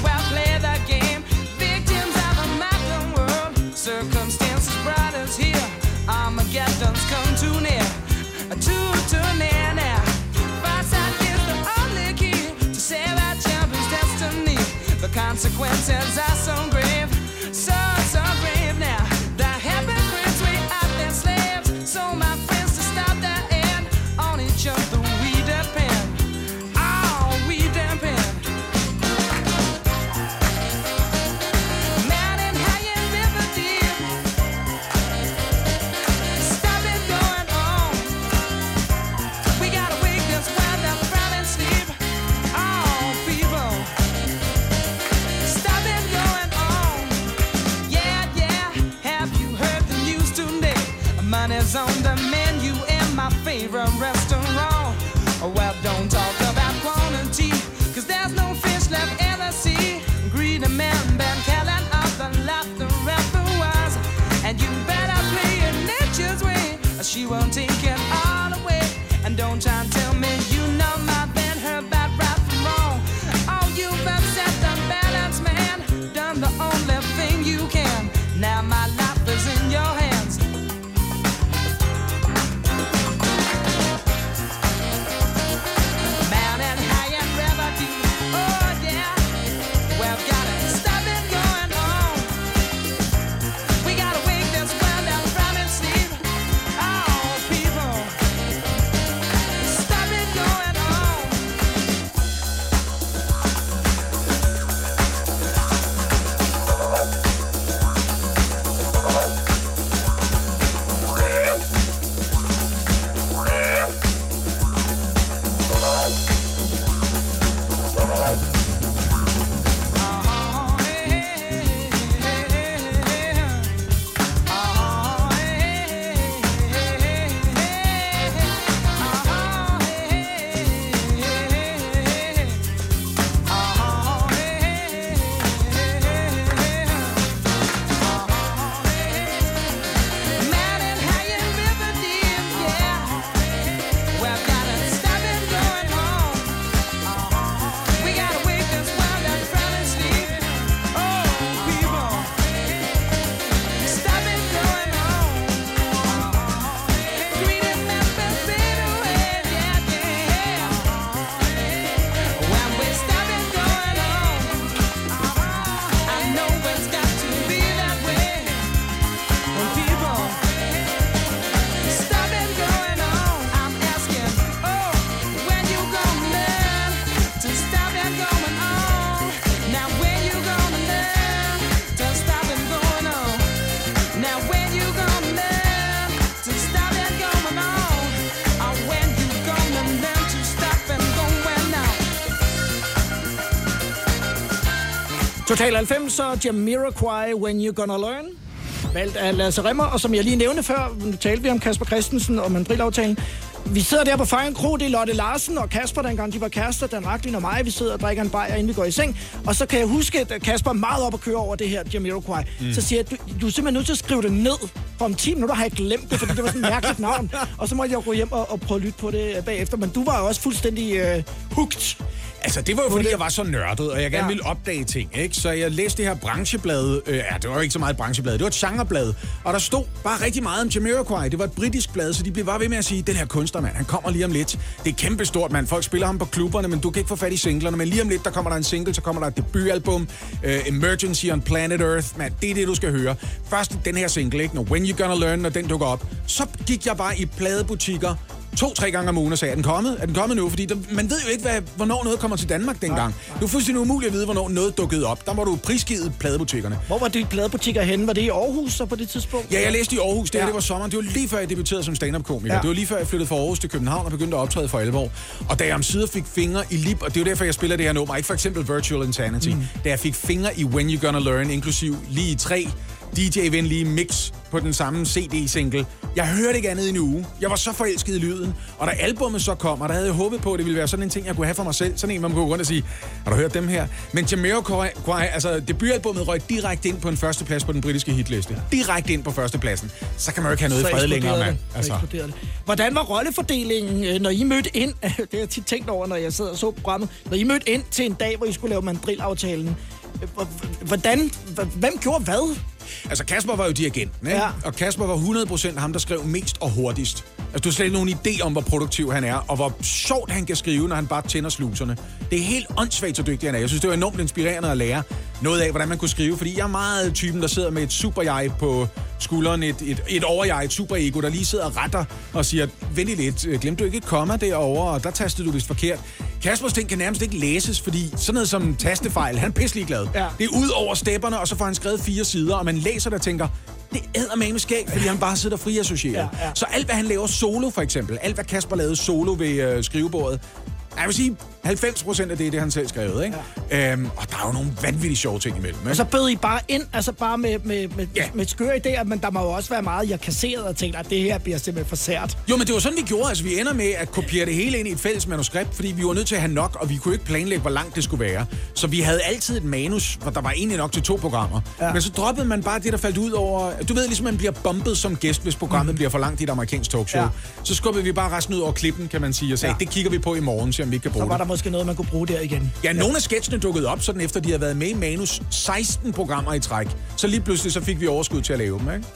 won't take Total 90 og Jamiroquai, When You Gonna Learn. Valgt af Lasse Remmer, og som jeg lige nævnte før, nu talte vi om Kasper Christensen og mandrilaftalen. Vi sidder der på Fejren Kro, det er Lotte Larsen og Kasper, dengang de var kærester, Dan Raklin og mig. Vi sidder og drikker en bajer, inden vi går i seng. Og så kan jeg huske, at Kasper er meget op at køre over det her Jamiroquai. Mm. Så siger jeg, du, du er simpelthen nødt til at skrive det ned. For om 10 minutter har jeg glemt det, fordi det var sådan et mærkeligt navn. Og så måtte jeg jo gå hjem og, og prøve at lytte på det øh, bagefter. Men du var jo også fuldstændig øh, hooked. Altså, det var jo fordi, jeg var så nørdet, og jeg gerne Ja. ville opdage ting, ikke? Så jeg læste det her brancheblad. Øh, ja, det var jo ikke så meget et brancheblad, det var et genreblad. Og der stod bare rigtig meget om Jamiroquai. Det var et britisk blad, så de blev bare ved med at sige, den her kunstner, mand, han kommer lige om lidt. Det er kæmpestort, mand. Folk spiller ham på klubberne, men du kan ikke få fat i singlerne. Men lige om lidt, der kommer der en single, så kommer der et debutalbum. Uh, Emergency on Planet Earth, mand. Det er det, du skal høre. Først den her single, ikke? Når When You Gonna Learn, når den dukker op. Så gik jeg bare i pladebutikker to-tre gange om ugen og sagde, er den kommet? Er den kommet nu? Fordi der, man ved jo ikke, hvad, hvornår noget kommer til Danmark dengang. Det var fuldstændig umuligt at vide, hvornår noget dukkede op. Der var du prisgivet pladebutikkerne. Hvor var de pladebutikker henne? Var det i Aarhus så på det tidspunkt? Ja, jeg læste i Aarhus. Det, ja. Det var sommeren. Det var lige før, jeg debuterede som stand-up-komiker. Ja. Det var lige før, jeg flyttede fra Aarhus til København og begyndte at optræde for alvor. Og da jeg om sider fik fingre i lip, og det er jo derfor, jeg spiller det her nummer, ikke for eksempel Virtual Insanity, mm. da jeg fik fingre i When You Gonna Learn, inklusiv lige i tre DJ-venlige mix på den samme CD-single. Jeg hørte ikke andet i en uge. Jeg var så forelsket i lyden. Og da albummet så kom, og der havde jeg håbet på, at det ville være sådan en ting, jeg kunne have for mig selv. Sådan en, man kunne gå rundt og sige, har du hørt dem her? Men Jamiroquai, altså debutalbummet røg direkte ind på en førsteplads på den britiske hitliste. Direkte ind på førstepladsen. Så kan man jo ikke have noget i Så fred eksploderede længere, mand. Altså. Hvordan var rollefordelingen, øh, når I mødte ind? <laughs> Det har jeg tit tænkt over, når jeg sidder og så programmet. Når I mødte ind til en dag, hvor I skulle lave mandrilaftalen. øh, hvor- Hvordan, hvem gjorde hvad? Altså, Kasper var jo dirigenten, ikke? Ja. Og Kasper var 100% ham, der skrev mest og hurtigst. Altså, du har slet ikke nogen idé om, hvor produktiv han er, og hvor sjovt han kan skrive, når han bare tænder sluserne. Det er helt åndssvagt, så dygtig han er. Jeg synes, det var enormt inspirerende at lære noget af, hvordan man kunne skrive, fordi jeg er meget typen, der sidder med et super-jeg på skulderen, et, et, et over-jeg, et super-ego, der lige sidder og retter og siger, vent lige lidt, øh, glemte du ikke et komma derovre, og der tastede du vist forkert. Kaspers ting kan nærmest ikke læses, fordi sådan noget som tastefejl, han er pisselig glad. Ja. Det er ud over stepperne, og så får han skrevet fire sider, og man læser og tænker, det æder med skæg, fordi han bare sidder fri associeret. Ja, ja. Så alt, hvad han laver solo, for eksempel, alt, hvad Kasper lavede solo ved øh, skrivebordet, jeg vil sige, 90 procent af det, er det han selv skrevet, ikke? Ja. Øhm, og der er jo nogle vanvittigt sjove ting imellem, ikke? Og så bød I bare ind, altså bare med, med, med, ja. med skøre idéer, men der må jo også være meget, jeg kasseret og tænkt, at det her bliver simpelthen for sært. Jo, men det var sådan, vi gjorde. Altså, vi ender med at kopiere det hele ind i et fælles manuskript, fordi vi var nødt til at have nok, og vi kunne ikke planlægge, hvor langt det skulle være. Så vi havde altid et manus, hvor der var egentlig nok til to programmer. Ja. Men så droppede man bare det, der faldt ud over... Du ved, ligesom man bliver bumpet som gæst, hvis programmet mm. bliver for langt i et amerikansk talkshow. Ja. Så skubbede vi bare resten ud over klippen, kan man sige, og sagde, ja. det kigger vi på i morgen, så om vi ikke kan bruge Så var der. Måske noget, man kunne bruge der igen. Ja, nogle af sketchene dukkede op, sådan efter de havde været med i manus 16 programmer i træk. Så lige pludselig så fik vi overskud til at lave dem, ikke?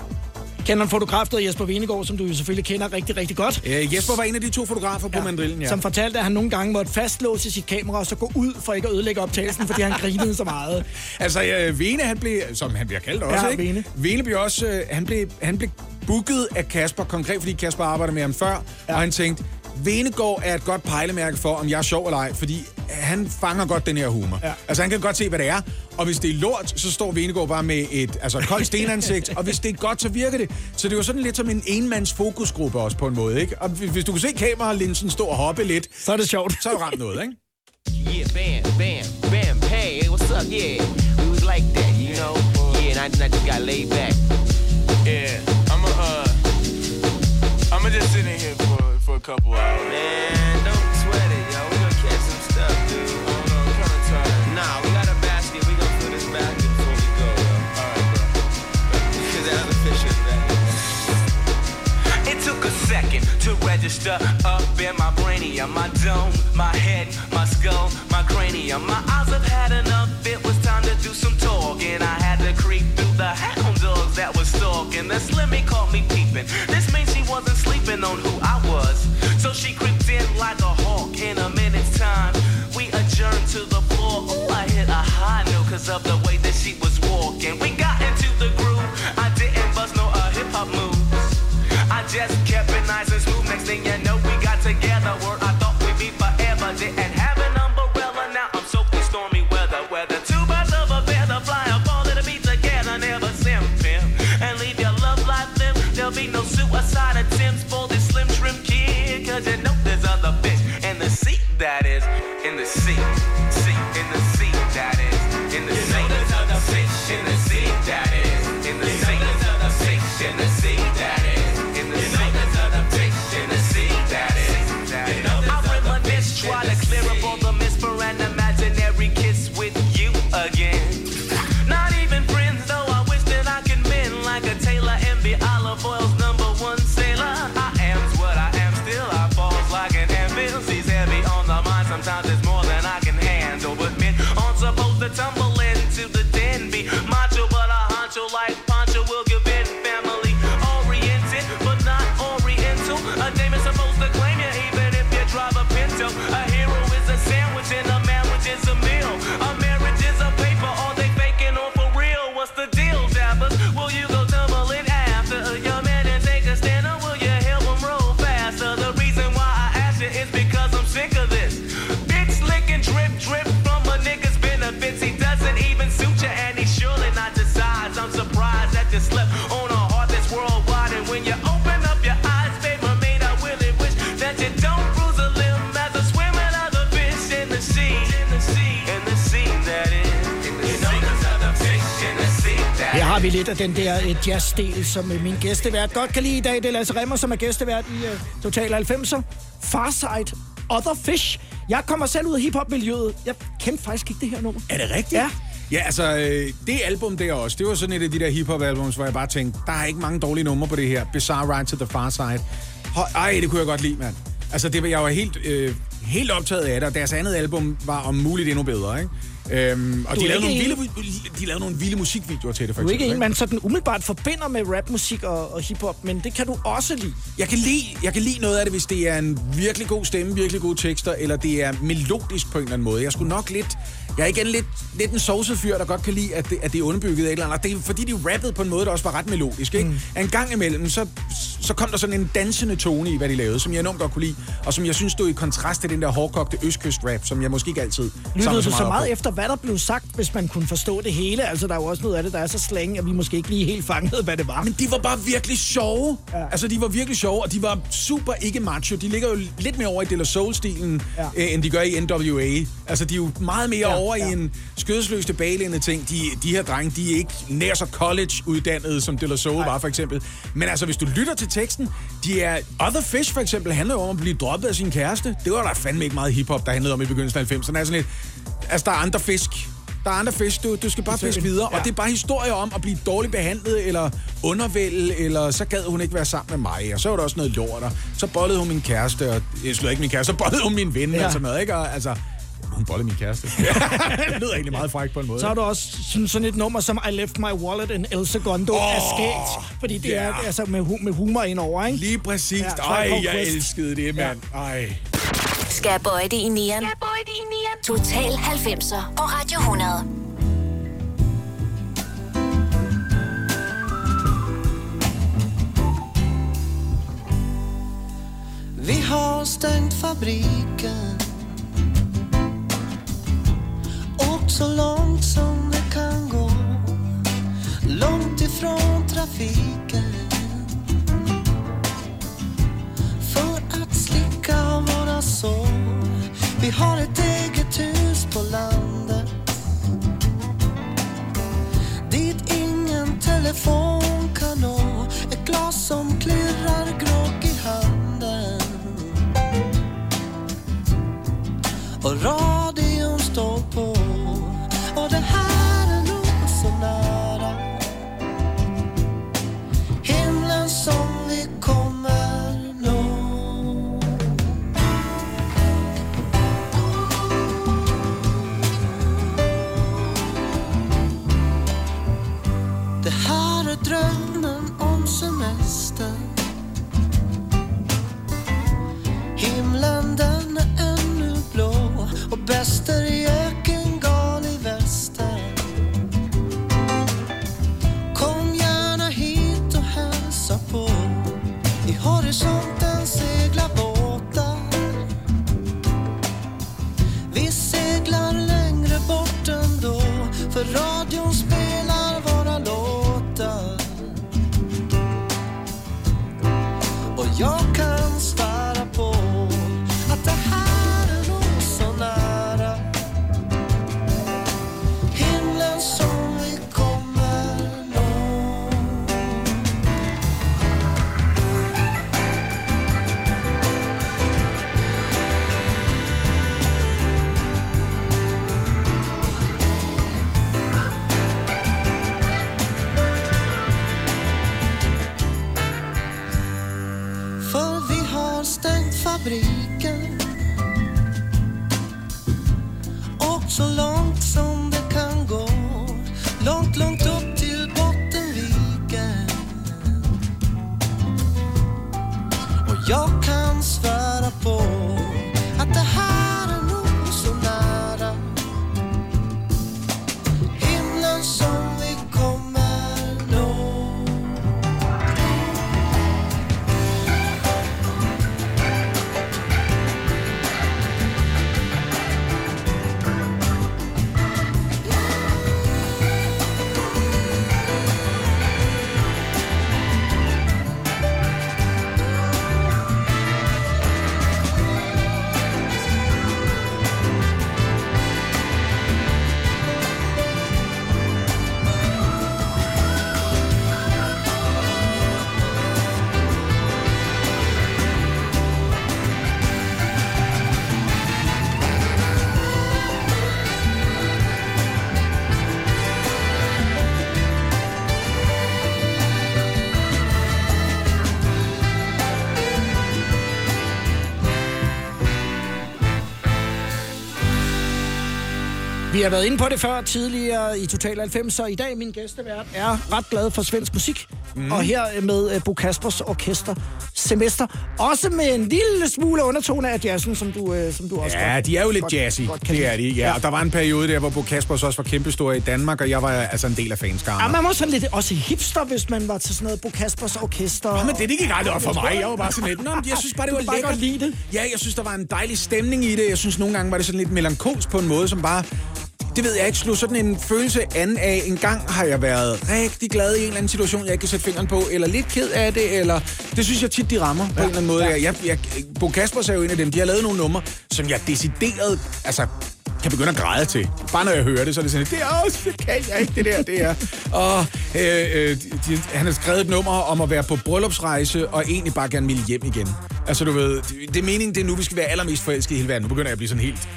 Kender en fotograf, der Jesper Venegård, som du jo selvfølgelig kender rigtig, rigtig godt. Øh, Jesper var en af de to fotografer på mandrillen, ja. Som fortalte, at han nogle gange måtte fastlåse sit kamera og så gå ud for ikke at ødelægge optagelsen, fordi han grinede så meget. <laughs> Altså, øh, Vene, han blev, som han bliver kaldt også, Ja, ikke? Vene. Vene blev også, øh, han blev, han blev booket af Kasper, konkret fordi Kasper arbejder med ham før, ja. og han tænkte, Venegård er et godt pejlemærke for, om jeg er sjov eller ej, fordi han fanger godt den her humor. Ja. Altså, han kan godt se, hvad det er, og hvis det er lort, så står Venegård bare med et altså, koldt stenansigt, og hvis det er godt, så virker det. Så det var sådan lidt som en enmands fokusgruppe også på en måde, ikke? Og hvis hvis du kunne se kameralinsen stå og hoppe lidt, så er det sjovt. Så er det ramt noget, ikke? Yeah, bam, bam, bam, hey, what's up? Yeah, we was like that, you know? Yeah, and I, I just got laid back. Yeah, I'ma uh, I'ma just sit in here a couple hours. Man, don't sweat it, yo. We gonna catch some stuff, dude. Took a second to register up in my brainium, my dome, my head, my skull, my cranium. My eyes have had enough. It was time to do some talking. I had to creep through the hound dogs that was stalking. The slimmy caught me peeping. This means wasn't sleeping on who I was. So she creeped in like a hawk in a minute's time. We adjourned to the floor. Ooh, I hit a high note because of the way that she was walking. We got into the groove. I didn't bust no uh, hip hop moves. I just kept it nice and smooth. Next thing you know, we got together. Where That is in the sea. Sea in the sea. That is in the sea. There's other fish in the sea. That is in the sea. There's other fish in the sea. That is in the sea. There's other fish in the sea. That is. I reminisce, try to clear up all the har vi lidt af den der uh, jazz-del, som uh, min gæstevært godt kan lide i dag. Det er Lasse Remmer, som er gæstevært i uh, Total 90'er. Farside, Other Fish. Jeg kommer selv ud af hiphop-miljøet. Jeg kendte faktisk ikke det her nummer. Er det rigtigt? Ja. Ja, altså, øh, det album der også, det var sådan et af de der hiphop-albums, hvor jeg bare tænkte, der er ikke mange dårlige numre på det her. Bizarre Ride to the Far Side. Ej, det kunne jeg godt lide, mand. Altså, det var, jeg var helt, øh, helt optaget af det, og deres andet album var om muligt endnu bedre, ikke? Øhm, og Du de lavede, nogle vilde, de lavede nogle vilde musikvideoer til det, for Du er ikke en, man sådan umiddelbart forbinder med rapmusik og, og hiphop, men det kan du også lide. Jeg kan, lide, jeg kan lide noget af det, hvis det er en virkelig god stemme, virkelig gode tekster, eller det er melodisk på en eller anden måde. Jeg skulle nok lidt... Jeg er igen lidt, lidt en sovset fyr, der godt kan lide, at det, at det er underbygget af et eller andet. Det er fordi, de rappede på en måde, der også var ret melodisk. Ikke? Mm. En gang imellem, så, så kom der sådan en dansende tone i, hvad de lavede, som jeg enormt godt kunne lide, og som jeg synes stod i kontrast til den der hårdkogte østkyst-rap, som jeg måske ikke altid Lyttede samler du så meget på. efter, hvad der blev sagt, hvis man kunne forstå det hele? Altså, der er jo også noget af det, der er så slang, at vi måske ikke lige helt fangede, hvad det var. Men de var bare virkelig sjove. Ja. Altså, de var virkelig sjove, og de var super ikke macho. De ligger jo lidt mere over i De La Soul-stilen, ja. øh, end de gør i NWA. Altså, de er jo meget mere ja, over ja. i en skødesløs tilbagelændende ting. De, de her drenge, de er ikke nær så college-uddannede, som De La Soul var, for eksempel. Men altså, hvis du lytter til teksten, de er... Other Fish, for eksempel, handler om at blive droppet af sin kæreste. Det var der fandme ikke meget hiphop, der handlede om i begyndelsen af 90'erne. Altså, lidt, altså, der er andre fisk. Der er andre fisk, du, du skal bare fiske videre. Ja. Og det er bare historier om at blive dårligt behandlet, eller undervælde, eller så gad hun ikke være sammen med mig. Og så var der også noget lort, og så bollede hun min kæreste, og jeg slår ikke min kæreste, så bollede hun min ven, ja. Ja. og sådan noget, ikke? Og, altså, hun bollede min kæreste. <laughs> det lyder egentlig meget frækt på en måde. Så har du også sådan, sådan et nummer som I Left My Wallet in El Segundo oh, er skægt. Fordi det ja. er altså med, hu- med humor indover, ikke? Lige præcis. Ja, Ej, jeg Quest. elskede det, mand. Ej. Skal jeg bøje det i nieren? Skal jeg bøje det i nieren? Total 90'er på Radio 100. Vi har stängt fabriken så långt som det kan gå. Långt ifrån trafiken. För att slicka våra sår. Vi har ett eget hus på landet. Dit ingen telefon kan nå. Ett glas som klirrar grogg i handen. Och har været inde på det før tidligere i Total 90, og i dag min gæstevært er ret glad for svensk musik. Mm. Og her med uh, Bo Kaspers Orkester semester. Også med en lille smule undertone af jazzen, som du, øh, som du også Ja, godt, de er jo lidt godt, jazzy. Godt kan det er de, ja. Og der var en periode der, hvor Bo Kaspers også var kæmpestor i Danmark, og jeg var altså en del af fanskaren. Ja, man var sådan lidt også hipster, hvis man var til sådan noget Bo Kaspers Orkester. Nå, men det, gik aldrig op for mig. Jeg var bare sådan lidt, Nå, jeg synes bare, det var lækkert. godt lide det. Ja, jeg synes, der var en dejlig stemning i det. Jeg synes, nogle gange var det sådan lidt melankolsk på en måde, som bare... Det ved jeg ikke, slog sådan en følelse an af, en gang har jeg været rigtig glad i en eller anden situation, jeg ikke kan sætte fingeren på, eller lidt ked af det, eller... Det synes jeg tit, de rammer på ja. en eller anden måde. Ja. Jeg, jeg, Bo Kaspers er jo en af dem, de har lavet nogle numre, som jeg decideret, altså kan begynde at græde til. Bare når jeg hører det, så er det sådan, det er også, det kan jeg ikke, det der, det er. Og øh, øh, de, han har skrevet et nummer om at være på bryllupsrejse, og egentlig bare gerne ville hjem igen. Altså du ved, det, det er meningen, det er nu, vi skal være allermest forelskede i hele verden. Nu begynder jeg at blive sådan helt...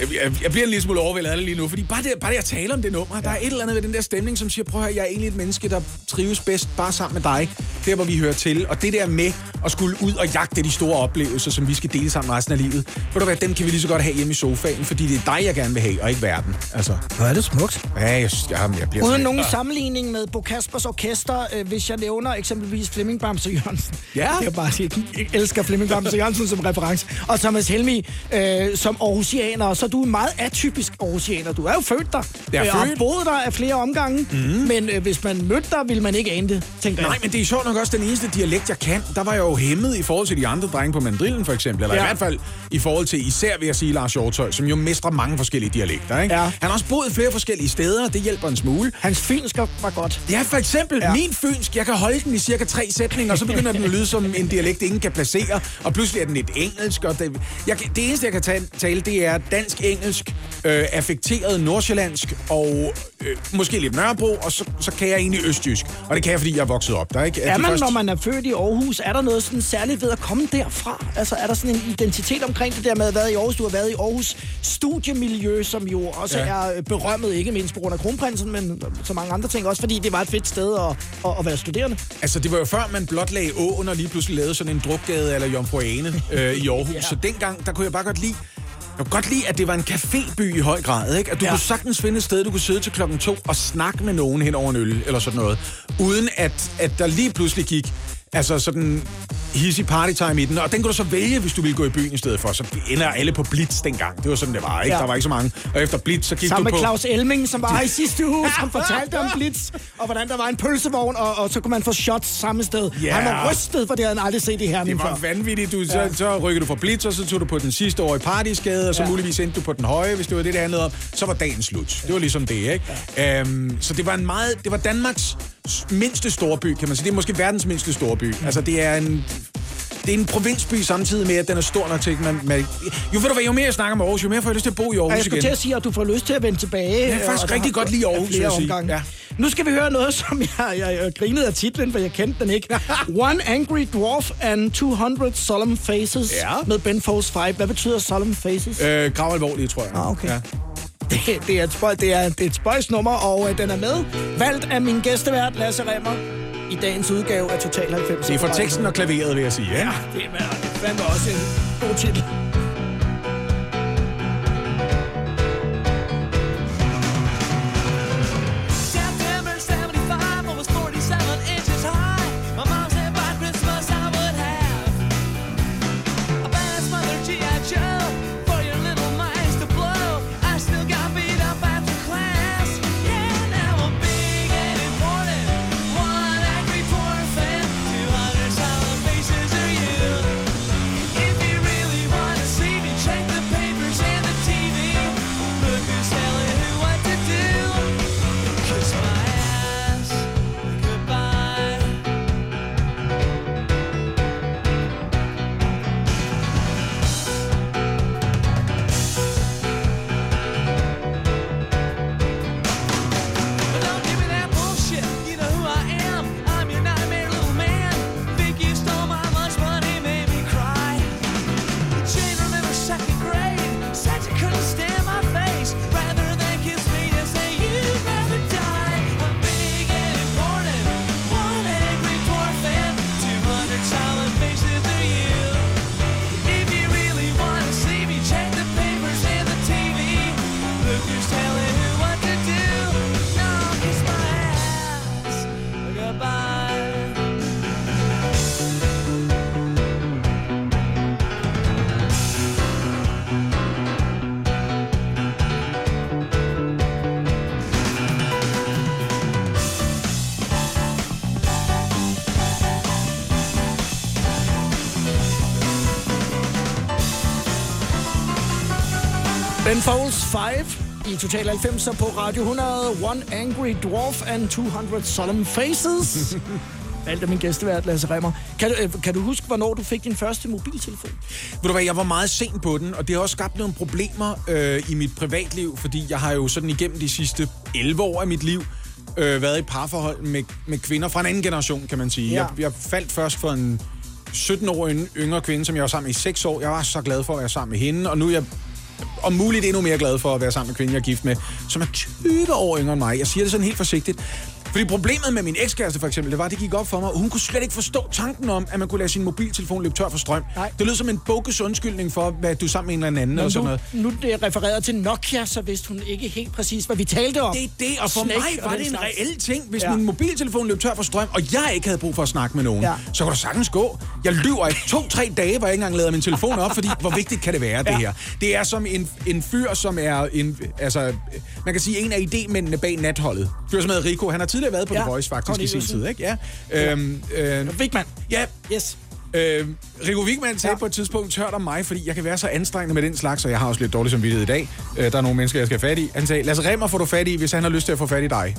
Jeg, jeg, jeg bliver en lille smule overvældet af det lige nu, fordi bare det, bare det at tale om det nummer, ja. der er et eller andet ved den der stemning, som siger, prøv at høre, jeg er egentlig et menneske, der trives bedst bare sammen med dig, der hvor vi hører til. Og det der med at skulle ud og jagte de store oplevelser, som vi skal dele sammen resten af livet, ved du hvad, dem kan vi lige så godt have hjemme i sofaen, fordi det er dig, jeg gerne vil have, og ikke verden. Altså. Hvor er det smukt. Ja, jeg, synes, jeg, jeg bliver Uden nogen sammenligning med Bo Kaspers Orkester, øh, hvis jeg nævner eksempelvis Flemming Bamse Jørgensen. Ja. Jeg bare jeg elsker Flemming Bamse Jørgensen som reference. Og Thomas Helmi øh, som Aarhusianer. Så du er meget atypisk Aarhusianer. Du er jo født der. Jeg er øh, og født. boet der af flere omgange. Mm. Men øh, hvis man mødte dig, ville man ikke ane det, tænker Nej, jeg. men det er sjovt nok også den eneste dialekt, jeg kan. Der var jeg jo hæmmet i forhold til de andre drenge på mandrillen, for eksempel. Eller ja. I hvert fald i forhold til, især vil jeg sige, Lars Hjortøj, som jo mestrer mange forskellige dialekter. Ikke? Ja. Han har også boet flere forskellige steder, og det hjælper en smule. Hans fynsk var godt. Ja, for eksempel ja. Min fynsk, jeg kan holde den i cirka tre sætninger, og så begynder den at lyde som en dialekt, ingen kan placere, og pludselig er den lidt engelsk. Og det, jeg, det eneste, jeg kan tale, det er dansk-engelsk, øh, affekteret nordsjællandsk og øh, måske lidt Nørrebro, og så, så kan jeg egentlig østjysk. Og det kan jeg, fordi jeg er vokset op der, ikke? Er man, første- når man er født i Aarhus, er der noget sådan særligt ved at komme derfra? Altså, er der sådan en identitet omkring det der med at have været i Aarhus? Du har været i Aarhus studiemiljø, som jo også Ja. er berømmet, ikke mindst på grund af kronprinsen, men så mange andre ting. Også fordi det var et fedt sted at, at, at være studerende. Altså, det var jo før, man blot lagde åen og lige pludselig lavede sådan en drukgade eller Jomfru Ane øh, i Aarhus. <laughs> ja. Så dengang, der kunne jeg bare godt lide, jeg kunne godt lide, at det var en caféby i høj grad, ikke? At du ja. Kunne sagtens finde et sted, du kunne sidde til klokken to og snakke med nogen hen over en øl, eller sådan noget. Uden at, at der lige pludselig gik altså sådan hissig partytime i den, og den kunne du så vælge, hvis du ville gå i byen i stedet for. Så ender alle på Blitz dengang. Det var sådan, det var, ikke? Ja. Der var ikke så mange. Og efter Blitz, så gik Sammen du med på... Claus Elming, som var her i <laughs> sidste uge, som fortalte om Blitz, og hvordan der var en pølsevogn, og, og så kunne man få shots samme sted. Ja. Han var rystet, for det havde han aldrig set i Herning Det var før. vanvittigt. Du, så, Ja. så rykkede du fra Blitz, og så tog du på den sidste år i partyskade, og så Ja. muligvis endte du på den høje, hvis det var det, det handlede om. Så var dagen slut. Det var ligesom det, ikke? Ja. Øhm, så det var en meget... Det var Danmarks mindste storby, kan man sige. Det er måske verdens mindste storby. Altså, det er en... Det er en provinsby samtidig med, at den er stor nok til, at man... man jo, ved du hvad, jo mere jeg snakker om Aarhus, jo mere får jeg lyst til at bo i Aarhus jeg skulle igen. til at sige, at du får lyst til at vende tilbage. Jeg kan faktisk rigtig godt lide Aarhus, vil jeg sige. Ja. Nu skal vi høre noget, som jeg, jeg, jeg grinede af titlen, for jeg kendte den ikke. <laughs> One Angry Dwarf and 200 Solemn Faces Ja. med Ben Folds 5. Hvad betyder Solemn Faces? Øh, grav alvorligt, tror jeg. Ah, okay. Ja. <laughs> Det, det, er et spøj, det, er, det er et spøjsnummer, og øh, den er med. Valgt af min gæstevært, Lasse Remmer, i dagens udgave af Total 90. Det er for teksten og klaveret, vil jeg sige. Ja. Ja, det er, det fandme også en god titel. Ben Folds 5 i Total 90'er på Radio 100. One Angry Dwarf and 200 Solemn Faces. <laughs> Valgt af min gæstevært, Lasse Remmer. Kan, du- øh, kan du huske, hvornår du fik din første mobiltelefon? Ved du hvad, jeg var meget sent på den, og det har også skabt nogle problemer øh, i mit privatliv, fordi jeg har jo sådan igennem de sidste 11 år af mit liv øh, været i parforhold med, med kvinder fra en anden generation, kan man sige. Ja. Jeg, jeg faldt først for en 17-årig yngre kvinde, som jeg var sammen med i 6 år. Jeg var så glad for at være sammen med hende, og nu er jeg om muligt endnu mere glad for at være sammen med kvinden, jeg er gift med, som er 20 år yngre end mig. Jeg siger det sådan helt forsigtigt. Fordi problemet med min ekskæreste for eksempel, det var, at det gik op for mig, hun kunne slet ikke forstå tanken om, at man kunne lade sin mobiltelefon løbe tør for strøm. Nej. Det lød som en bogus undskyldning for, hvad du sammen med en eller anden Nå, og sådan nu, noget. nu det er refereret til Nokia, så vidste hun ikke helt præcis, hvad vi talte om. Det er det, og for Snake mig var det en slags. reel ting. Hvis Ja. min mobiltelefon løb tør for strøm, og jeg ikke havde brug for at snakke med nogen, ja. så kunne der sagtens gå. Jeg lyver ikke. To-tre dage, hvor jeg ikke engang lader min telefon op, fordi hvor vigtigt kan det være, det Ja. her? Det er som en, en fyr, som er en, altså, man kan sige, en af idémændene bag natholdet. Fyr som hedder Rico. Han har tidligere været på Ja, The Voice, faktisk, i sin tid, ikke? Ja. Øhm, øh. Ja. Yes. Øh, Rico Wigman sagde ja. på et tidspunkt tørt om mig, fordi jeg kan være så anstrengende med den slags, og jeg har også lidt dårlig samvittighed i dag. Øh, der er nogle mennesker, jeg skal have fat i. Han sagde, Lasse Remmer får du fat i, hvis han har lyst til at få fat i dig.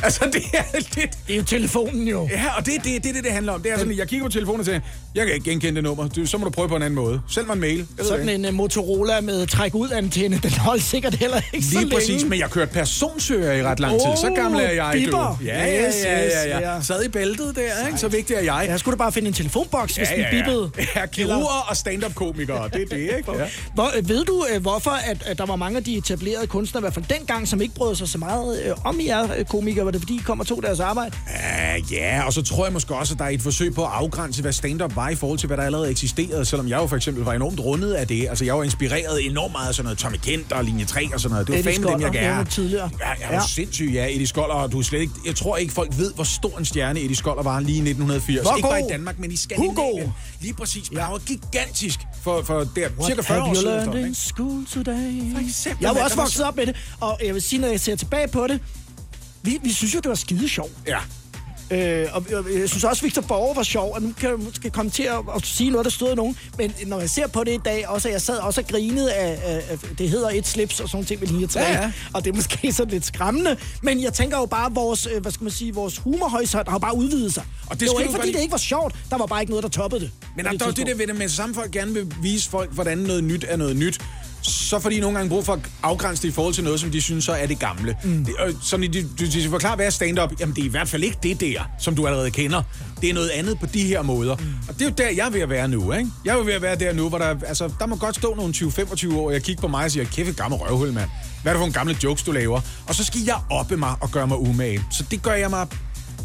<laughs> Altså, det er det. Det er jo telefonen jo. Ja, og det er det, det, det, det handler om. Det er sådan, jeg kigger på telefonen og siger, jeg kan ikke genkende det nummer. Du, så må du prøve på en anden måde. Send mig en mail. Jeg Sådan en uh, Motorola med træk ud antenne, den holdt sikkert heller ikke så Lige længe. præcis, men jeg har kørt personsøger i ret lang tid. Så Åh, gammel er jeg, bipper. du. Ja, ja, ja, ja, ja. Sad i bæltet der, ikke? Så vigtig er jeg. Jeg skulle da bare finde en telefonboks, hvis Ja, den ja, ja. bippede. Ja, kirurger og stand-up-komikere, det er det, ikke? Ja. Hvor, øh, ved du, øh, hvorfor at, at der var mange af de etablerede kunstnere, i hvert fald dengang, som ikke brød sig så meget øh, om jer komikere? Var det fordi, I kom og tog deres arbejde? Uh, ja, og så tror jeg måske også, at der er et forsøg på at afgrænse, hvad stand-up var i forhold til, hvad der allerede eksisterede, selvom jeg jo for eksempel var enormt rundet af det. Altså, jeg var inspireret enormt meget af sådan noget Tommy Kent og Linje 3 og sådan noget. Det var fandme dem, jeg nævnte tidligere. Ja, jeg er Ja. ja. sindssyg, ja. Eddie Skoller, og du er slet ikke... Jeg tror ikke, folk ved, hvor stor en stjerne Eddie Skoller var lige i 1980. Hvor ikke bare i? Danmark, men i Skandinavien. Hugo. Lige præcis. Ja. Han var gigantisk for, for der, What cirka 40 have år siden. ikke? school today? For eksempel, Jeg var også vokset op med det, og jeg vil sige, når jeg ser tilbage på det, vi, vi synes jo, det var skide sjovt. Ja. Øh, og og jeg synes også, Victor Borge var sjov, og nu kan jeg måske komme til at, at sige noget, der stod af nogen. Men når jeg ser på det i dag, også at jeg sad også og grinede af, af, af det hedder et slips og sådan ting med linje 3. Ja, ja. Og det er måske <laughs> sådan lidt skræmmende. Men jeg tænker jo bare, vores, øh, hvad skal man sige, vores humorhorisont har jo bare udvidet sig. Og det det var ikke, fordi godt- det ikke var sjovt. Der var bare ikke noget, der toppede det. Men der er jo det der ved det, med samme folk gerne vil vise folk, hvordan noget nyt er noget nyt. Så får de nogle gange brug for at afgrænse det i forhold til noget, som de synes så er det gamle. Mm. Det, og sådan, de, de, de forklarer, hvad er stand-up? Jamen, det er i hvert fald ikke det der, som du allerede kender. Det er noget andet på de her måder. Mm. Og det er jo der, jeg er ved at være nu, ikke? Jeg er jo ved at være der nu, hvor der, altså, der må godt stå nogle 20-25 år, og jeg kigger på mig og siger, kæft, gammel røvhul, mand. Hvad er det for en gamle jokes, du laver? Og så skal jeg oppe mig og gøre mig umage. Så det gør jeg mig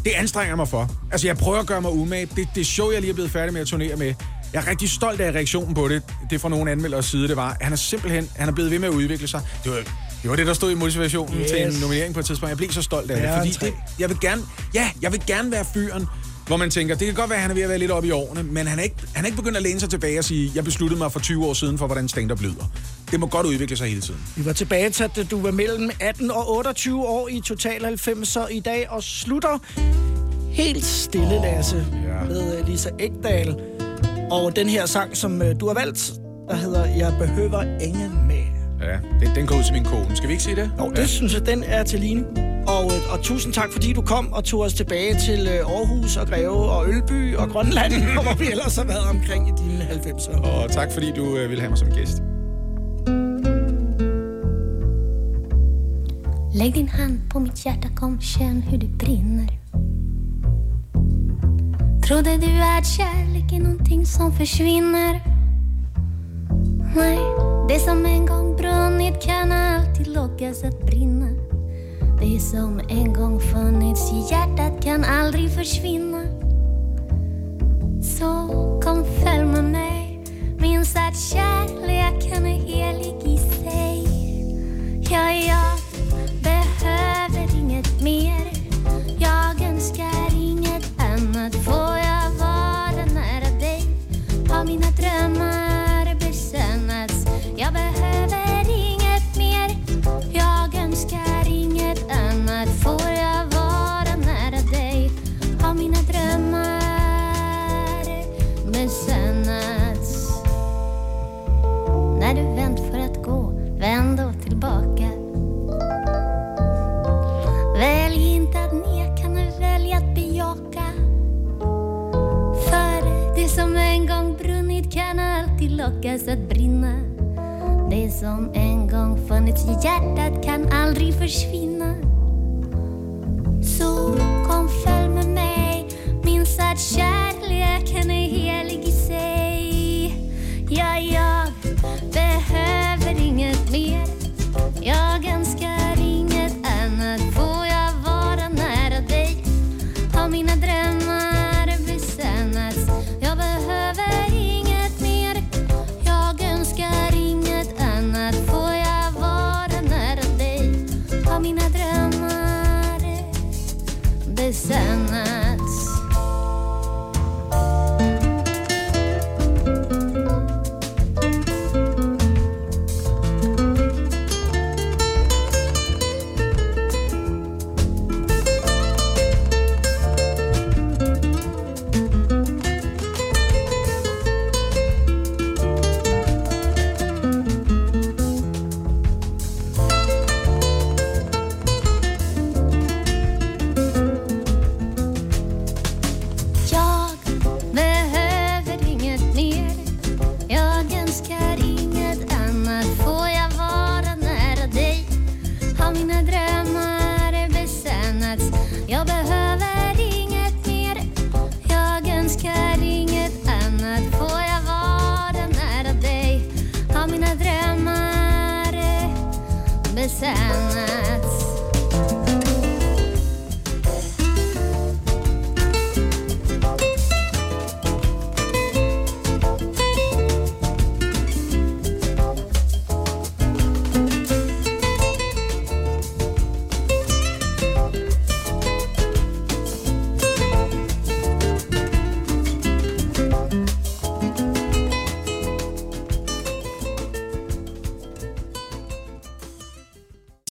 det anstrenger mig for. Altså, jeg prøver at gøre mig umage. Det, det show, jeg lige er blevet færdig med at turnere med, jeg er rigtig stolt af reaktionen på det. Det fra nogle anmelders side, det var, at han er simpelthen, han er blevet ved med at udvikle sig. Det var, det var det, der stod i motivationen yes. Til en nominering på et tidspunkt. Jeg blev så stolt af det, Ja, fordi det, jeg vil gerne, ja, jeg vil gerne være fyren, hvor man tænker, det kan godt være, at han er ved at være lidt oppe i årene, men han er, ikke, han er ikke begyndt at læne sig tilbage og sige, jeg besluttede mig for 20 år siden for, hvordan stand-up lyder. Det må godt udvikle sig hele tiden. Vi var tilbage til, at du var mellem 18 og 28 år i Total 90'er i dag, og slutter helt stille, oh, Lasse, ja. med øh, Lisa Ekdal. Og den her sang, som øh, du har valgt, der hedder Jeg behøver ingen med. Ja, den, den går ud til min kone. Skal vi ikke sige det? Jo, det synes jeg, den er til Line. Og, øh, og tusind tak, fordi du kom og tog os tilbage til øh, Aarhus og Greve og Ølby og Grønland, <laughs> og hvor vi ellers har været omkring i dine 90'er. Og tak, fordi du øh, ville have mig som gæst. Lägg din hand på mitt hjärta, kom känn hur det brinner Trodde du att kärlek är någonting som försvinner? Nej, det som en gång brunnit kan alltid lockas att brinna Det som en gång funnits i hjärtat kan aldrig försvinna Så kom följ med mig Minns att kärleken är helig i sig Ja, jag behöver inget mer. Jag önskar inget annat